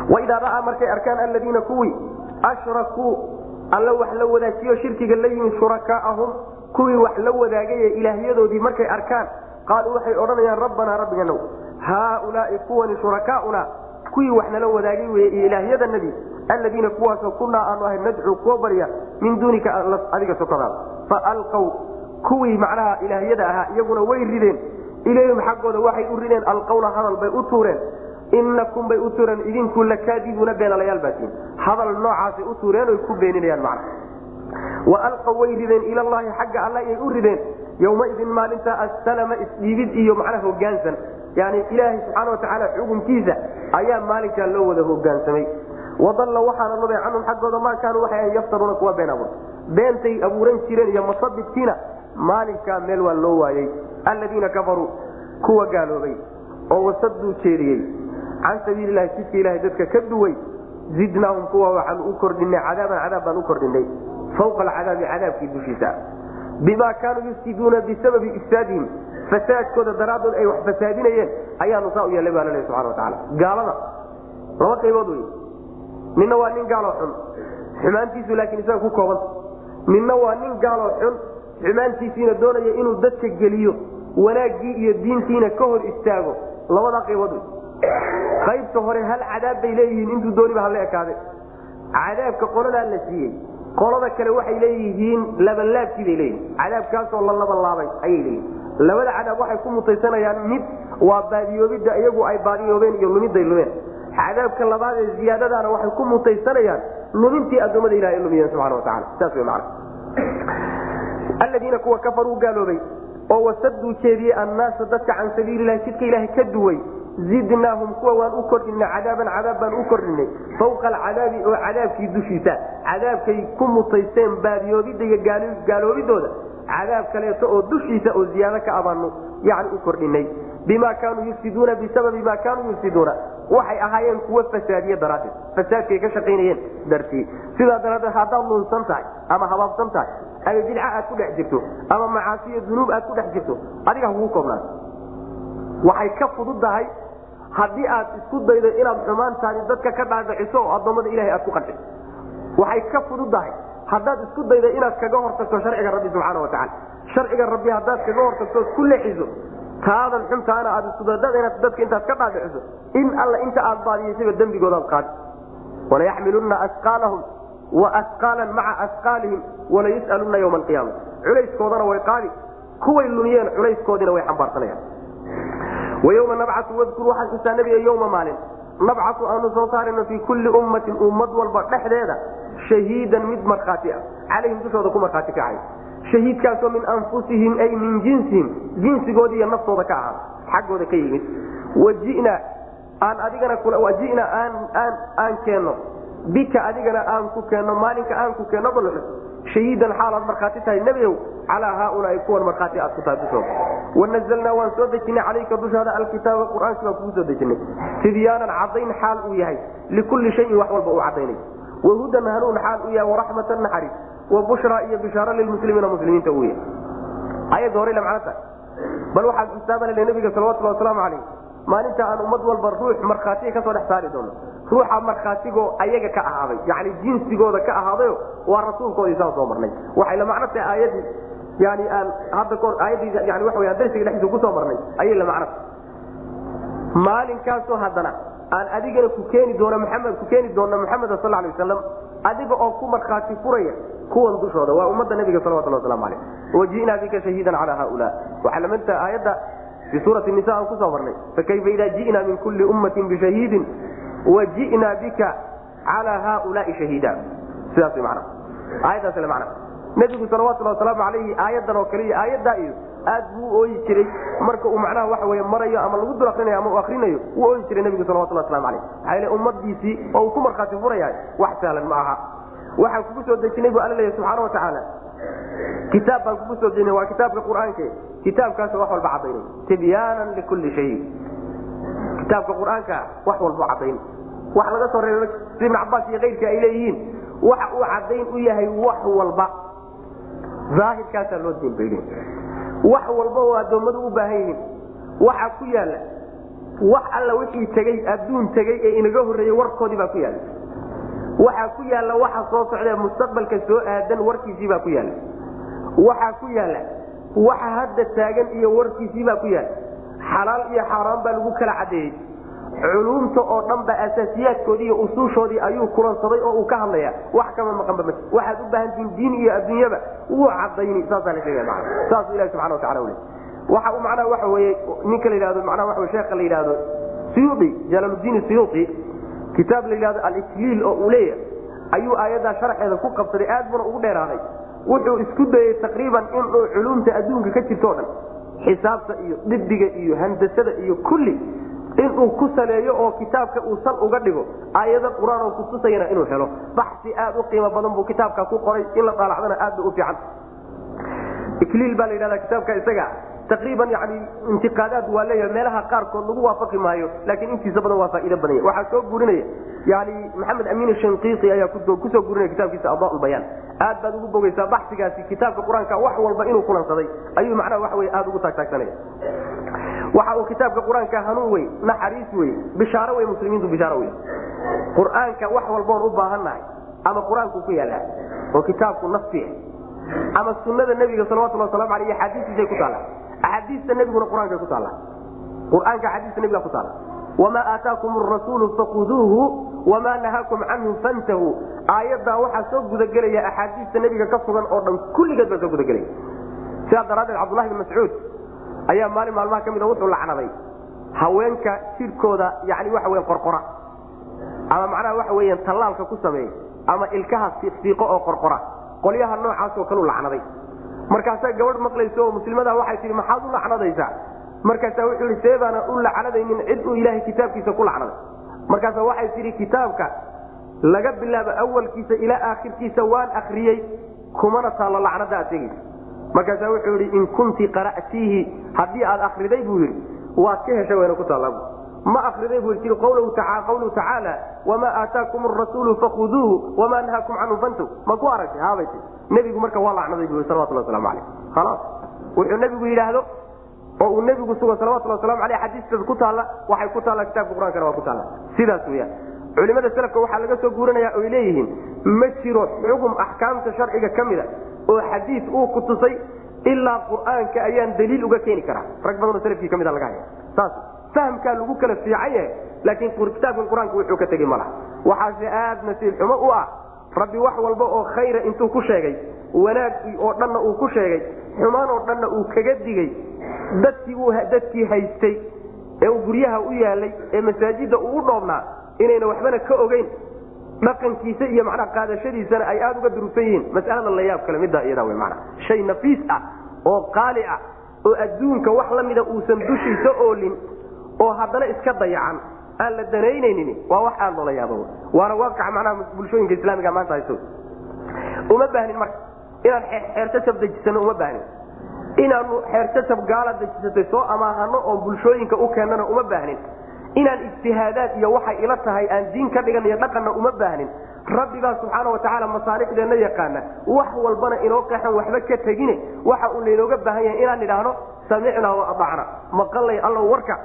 Waidaa ra'aa markay arkaan alladiina kuwii ashrakuu alla wax la wadaajiyo shirkiga la yimid shurakaa'ahum kuwii wax la wadaagaye ilaahyadoodii markay arkaan qaaluu waxay odhanayaan rabbanaa rabbiganow haaulaai kuwani shurakaauna kuwii wax nala wadaagay weye iyo ilaahyadanadii alladiina kuwaasoo kunaa aanu ahay nadcuu kuwa barya min duunika adiga sokadaada faalqaw kuwii macnaha ilaahyada ahaa iyaguna way rideen. Ilayhim xaggooda waxay u rideen alqawla hadal bay u tuureen. Inakum bay u tuureen idinku lakaadibuuna beenalayaal baatiin hadal noocaasay u tuureen oy ku beeninayaan macna waalqaw way rideen ilallaahi xagga alla ayay u rideen. Yowmaidin maalinta assalama isdhiibid iyo macnaha hogaansan. Yani ilaahay subxaana watacaala xukunkiisa ayaa maalinkaa loo wada hogaansamay. Wadalla waxaana nubay canhum xaggooda maa kaanuu waxay ahan yaftaruuna kuwa been abuur beentay abuuran jireen iyo masabidkiina maalinkaa meel waa loo waayey alladiina kafaruu kuwa gaaloobay oo wasaduu jeediyey can sabiililahi jidka ilahay dadka ka duway zidnaahum kuwa waxaan u kordhinay cadaaban cadaab baan u kordhinay fawqa alcadaabi cadaabkii dushiisa bima kaanuu yufsiduuna bisababi ifsaadihim fasaadkooda daraaddood ay wax fasaadinayeen ayaanu saa u yeelay baa laleeya subxana watacaala gaalada laba qaybood wey ninna waa nin gaaloo xun xumaantiisu laakiin isaga ku koobanta ninna waa nin gaaloo xun xumaantiisiina doonaya inuu dadka geliyo wanaaggii iyo diintiina ka hor istaago labadaa qaybood wey qaybta hore hal cadaab bay leeyihiin intuu dooniba hala ekaade cadaabka qoladaa la siiyey qolada kale waxay leeyihiin labanlaabkii bay leeyihiin cadaabkaasoo la labanlaabay ayay leeyihiin labada cadaab waxay ku mutaysanayaan mid waa baadiyoobidda iyagu ay baadiyoobeen iyo lumiday lumeen. Cadaabka labaad ee ziyaadadaana waxay ku mutaysanayaan lumintii addoommada ilaha ay lumiyeen subxana wataala saas wey macana aladiina kuwa kafaruu gaaloobay oo wasaduu jeediyey annaasa dadka can sabiililahi jidka ilaahay ka duway zidnaahum kuwa waan u kordhinay cadaaban cadaab baan u kordhinay. Fawqa alcadaabi oo cadaabkii dushiisa cadaabkay ku mutaysteen baadiyoobidda iyo gaaloobidooda cadaab kaleeto oo dushiisa oo ziyaado ka abaanu yani u kordhinay. Bima kaanuu yufsiduuna bisababi ma kaanuu yufsiduuna. Waxay ahaayeen kuwa fasaadiye daraaddeed fasaadkay ka shaqaynayeen dartii. Sidaa daraaddeed haddaad lunsan tahay ama habaabsan tahay ama bidca aad ku dhex jirto ama macaasiyo dunuub aad ku dhex jirto adiga hakugu koobnaan. Waxay ka fududdahay haddii aad isku daydo inaad xumaantaadi dadka ka dhaadhiciso oo addoommada ilahay aad ku qanciso waxay ka fududdahay haddaad isku daydo inaad kaga hortagto sharciga rabbi subxaana watacaala sharciga rabbi haddaad kaga hortagto ku lexiso taadan xuntaana aad isudadada inaad dadka intaad ka dhaadhiciso in alla inta aad baadiyeysaba dembigoodaad qaadi. Walayaxmilunna asqaalahum wa maca asqaalihim walayus'alunna yowma alqiyaama culayskoodana way qaadi kuway lumiyeen culayskoodiina way xambaarsanayaan wayoma nabcatu wadkur waxaad xusaa nebiga yowma maalin nabcatu aanu soo saarayno fii kulli ummatin ummad walba dhexdeeda shahiidan mid markhaati ah calayhim dushooda ku markhaati kacay shahiidkaasoo min anfusihim ay min jinsihim jinsigooda iyo naftooda ka ahaa xaggooda ka yimid wajina aan adigana wajina aan keenno bika adigana aan ku keenno maalinka aan ku keenno balxus shahiidan xaalaad markhaati tahay nebiow calaa haaulaai kuwan markhaati aad ku tahay dushooda wanazalnaa waan soo dejinay calayka dushaada alkitaaba qur'aanki baan kugu soo dejinay tibyaanan cadayn xaal uu yahay likulli shayin wax walba uu cadaynay wahudan hanuun xaal uu yahay waraxmatan naxariis wa bushraa iyo bishaaro lilmuslimiina muslimiinta uu yahay ayadda hore macnata bal waxaad istaabanale nabiga salawatulhi wasalaamu calayh maalinta aan ummad walba ruux markhaatiga ka soo dhex saari doono ruuxa markhaatigoo ayaga ka ahaaday yani jinsigooda ka ahaadayo waa rasuulkoodii saan soo marnay. Waxay la macno tahay aayadii yani aan hadda kahor aayaddii yani weyaan darsiga dhexdiisa ku soo marnay ayay la macno tahay maalinkaasoo haddana aan adigana ku keeni doona maxamed ku keeni doona maxameda sal alay wasalam adiga oo ku markhaati furaya kuwan dushooda waa ummadda nabiga salawatullah waslamu calayh waji'naa bika shahiidan calaa haula waxay la mid tahay aayadda fi suurati nisa aan ku soo marnay. Fakayfa idaa ji'naa min kulli ummatin bishahiidin waji'naa bika calaa haulaai shahiida sidaas way macna. Aayaddaas le macna. Nebigu salawatullahi wasalaamu calayhi aayaddan oo kale iyo aayaddaa iyo aad buu u ooyi jiray. Marka uu macnaha waxa weye marayo ama lagu dul akrinayo ama uu akrinayo wuu ooyi jiray nebigu salawatullah waslamu calayh maxaa yeele ummadiisii oo uu ku markhaati furayahay wax sahlan ma aha. Waxaan kugu soo dejinay bu alla leeyahy subxaana wa tacaala kitaab baan kugu soo dejinay waa kitaabka qur'aanka. Kitaabkaasoo wax walba cadaynay tibyaanan likulli shay. Kitaabka qur'aanka wax walba cadayn wax laga soo reebay si ibn cabaas iyo keyrkii ay leeyihiin. Waxa uu cadayn u yahay wax walba. Aahirkaasaa loo diinbayl wax walba oo addoommadu u baahan yihiin. Waxa ku yaalla wax alla wixii tegey adduun tegey ee inaga horreeyey warkoodii baa ku yaalla waxaa ku yaalla waxa soo socdae mustaqbalka soo aadan warkiisii baa ku yaalla waxaa ku yaalla waxa hadda taagan iyo warkiisii baa ku yaalla xalaal iyo xaaraan baa lagu kala cadeeyey culuumta oo dhan ba asaasiyaadkoodii iyo usuushoodii ayuu kulansaday oo uu ka hadlaya wax kama maqanba ma waxaad u baahantihiin diin iyo adduunyaba. Wuu cadayni saasaa la sheegaya maa saasuu ilahi subxana wa tacala ule waxa uu macnaha waxa weye ninka la yidhahdo macnaha waxa sheekha la yidhahdo suyuudi jalaaludiin suyuudi kitaab la yidhahdo alisliil oo uu leeyahay ayuu aayaddaa sharxeeda ku qabsaday. Aad buna ugu dheeraaday. Wuxuu isku dayey taqriiban inuu culumta adduunka ka jirto o dhan. Xisaabta iyo dibiga iyo handasada iyo kulli inuu ku saleeyo oo kitaabka uu sal uga dhigo aayado qur'aan kutusayana inuu helo. Baxsi aad u qiimo badan buu kitaabka ku qoray in la daalacdana aad ba u fiican. Ikliil baa la yidhahda kitaabka isaga. Taqriiban yani intiqaadaad waa leeyahay meelaha qaarkood lagu waafaqi maayo laakiin intiisa badan waa faa'ido badan. Yahy waxaa soo gurinaya yani maxamed amiin shanqiiqi ayaa ku soo gurinaya kitaabkiisa adaa bayaan. Aad baad ugu bogeysaa baxsigaasi kitaabka qur'aanka wax walba inuu kulansaday. Ayuu macnaha waxa wey aada ugu taagtaagsanaya waxa uu kitaabka qur'aanka hanuun wey naxariis wey bishaaro wey muslimiintu bishaaro wey qur'aanka wax walboon u baahannahay ama qur'aanku ku yaallaa oo kitaabku nafsi ama sunada nebiga salawatulli waslamu aleyh axaadiistiisay ku taalla axaadiista nebiguna qur'aankay ku taalla qur'aanka axaadiista nebiga ku taalla wamaa aataakum arasuulu fakuduuhu wamaa nahaakum canhu fantahuu aayaddaa waxaa soo gudagelaya axaadiista nebiga ka sugan oo dhan kulligeed baa soo gudagelaya. Sidaa daraaddeed cabdullahi bin mascuud ayaa maalin maalmaha ka mid wuxuu lacnaday haweenka jidhkooda yani weya qorqora. Ama macnaha waxa weeyaan tallaalka ku sameeya ama ilkaha siiqo oo qorqora. Qolyaha noocaasoo kalu lacnaday. Markaasaa gabadh maqlaysa oo muslimada waxay tihi maxaad u lacnadaysaa? Markaasaa wuxuu ihi see baana u lacnadaynin cid uu ilaahay kitaabkiisa ku lacnaday markaasa waxay tihi kitaabka laga bilaabo awalkiisa ilaa aakhirkiisa waan akriyey kumana taallo lacnada aad tegeysa markaasaa wuxuu yidhi in kunti qara'tiihi. Haddii aad akriday buu yidhi waad ka heshay wayna ku taallaa ma akriday buu tii qawluhu tacaala wamaa aataakum arasuulu fakuduuhu wamaa nahaakum canhu fantow ma ku aragtay haabay ti nebigu marka waa lacnaday buu salawatullah waslamu aleyh khalaas. Wuxuu nebigu yidhaahdo oo uu nebigu sugo salawatulli waslamu aleyh xadiistaas ku taalla waxay ku taallaa kitaabka qur'aankana waa ku taalla. Sidaas weyaan culimada selafka waxaa laga soo guuranaya oy leeyihiin ma jiro xugum axkaamta sharciga ka mida oo xadiis uu ku tusay ilaa qur'aanka ayaan daliil uga keeni karaa. Rag badanoo salafkii ka mida laga haya. Saas fahmkaa lagu kala fiican yahay laakiin kitaabkan qur'aanku wuxuu ka tegi malaha waxaase aad nasiib xumo u ah rabbi wax walba oo khayra intuu ku sheegay wanaag oo dhanna uu ku sheegay xumaan oo dhanna uu kaga digay dadkii haystay ee uu guryaha u yaalay ee masaajidda uu u dhoobnaa inayna waxbana ka ogeyn dhaqankiisa iyo macnaha qaadashadiisana ay aada uga durugsan yihiin. Mas'alada la yaab kale middaa iyadaa wey manaa shay nafiis ah oo qaali ah oo adduunka wax la mida uusan dushiisa oolin oo haddana iska dayacan aan la danaynaynin waa wax aad loola yaabo. Waana waaqaca macnaha bulshooyinka islaamiga maanta hayso. Uma baahnin marka inaan xeerjajab dejisano uma baahnin. Inaanu xeerjajab gaala dejisatay soo amaahano oo bulshooyinka u keennana uma baahnin inaan ijtihaadaad iyo waxay ila tahay aan diin ka dhigan iyo dhaqanna uma baahnin. Rabbibaa subxaana watacaala masaalixdeenna yaqaana wax walbana inoo qeexan waxba ka tegine waxa uu laynooga baahan yahay inaan idhaahno samicnaa wa adacna maqallay allow warka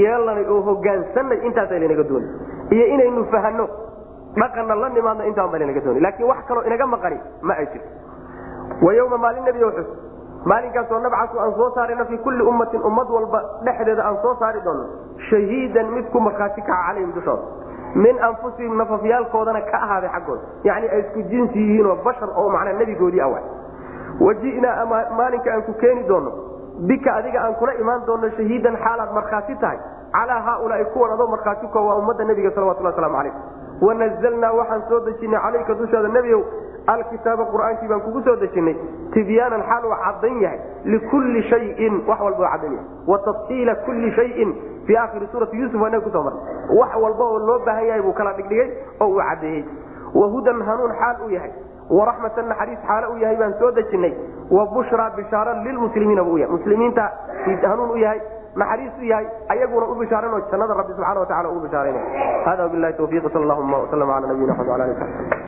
yeelanay oo hogaansanay intaasa lanaga dooni. Iyo inaynu fahano dhaqanna la nimaadno intaan ba lanaga dooni. Laakiin wax kaloo inaga maqani ma ay jirto. Wa yowma maalin xus maalinkaasoo nabcasu aan soo saarayno fii kulli ummatin ummad walba dhexdeeda aan soo saari doono shahiidan mid ku markhaati kaca calayhim dushooda min anfusihim nafafyaalkoodana ka ahaaday xaggooda yacni ay isku jinsi yihiinoo bashar oo macnaa nebigoodii awa waji'naa maalinka aan ku keeni doono bika adiga aan kula imaan doono shahiidan xaalaad markhaati tahay calaa haaulaai kuwan adoo markhaati ko waa ummadda nebiga salawatullah waslamu calayh. Wanazalnaa waxaan soo dejinay calayka dushaada nebigow alkitaaba qur'aankii baan kugu soo dejinay. Tibyaanan xaal uu caddan yahay. Likulli shayin wax walba oo caddan yahay. Wa tafsiila kulli shayin fii aakhiri suurati yuusuf waa inaga ku soo marnay. Wax walba oo loo baahan yahay buu kala dhigdhigay oo uu caddeeyey. Wahudan hanuun xaal uu yahay. Waraxmatan naxariis xaale u yahay baan soo dejinay. Wa bushraa bishaara lilmuslimiina buu yahay. Muslimiinta hanuun u yahay naxariis u yahay ayaguna u bishaaranoo jannada rabbi subxana wa tacala ugu bishaaraynaya hada wabilahi tawfiiq. Sal allahuma wslm ala nabiyina mxamed ala ali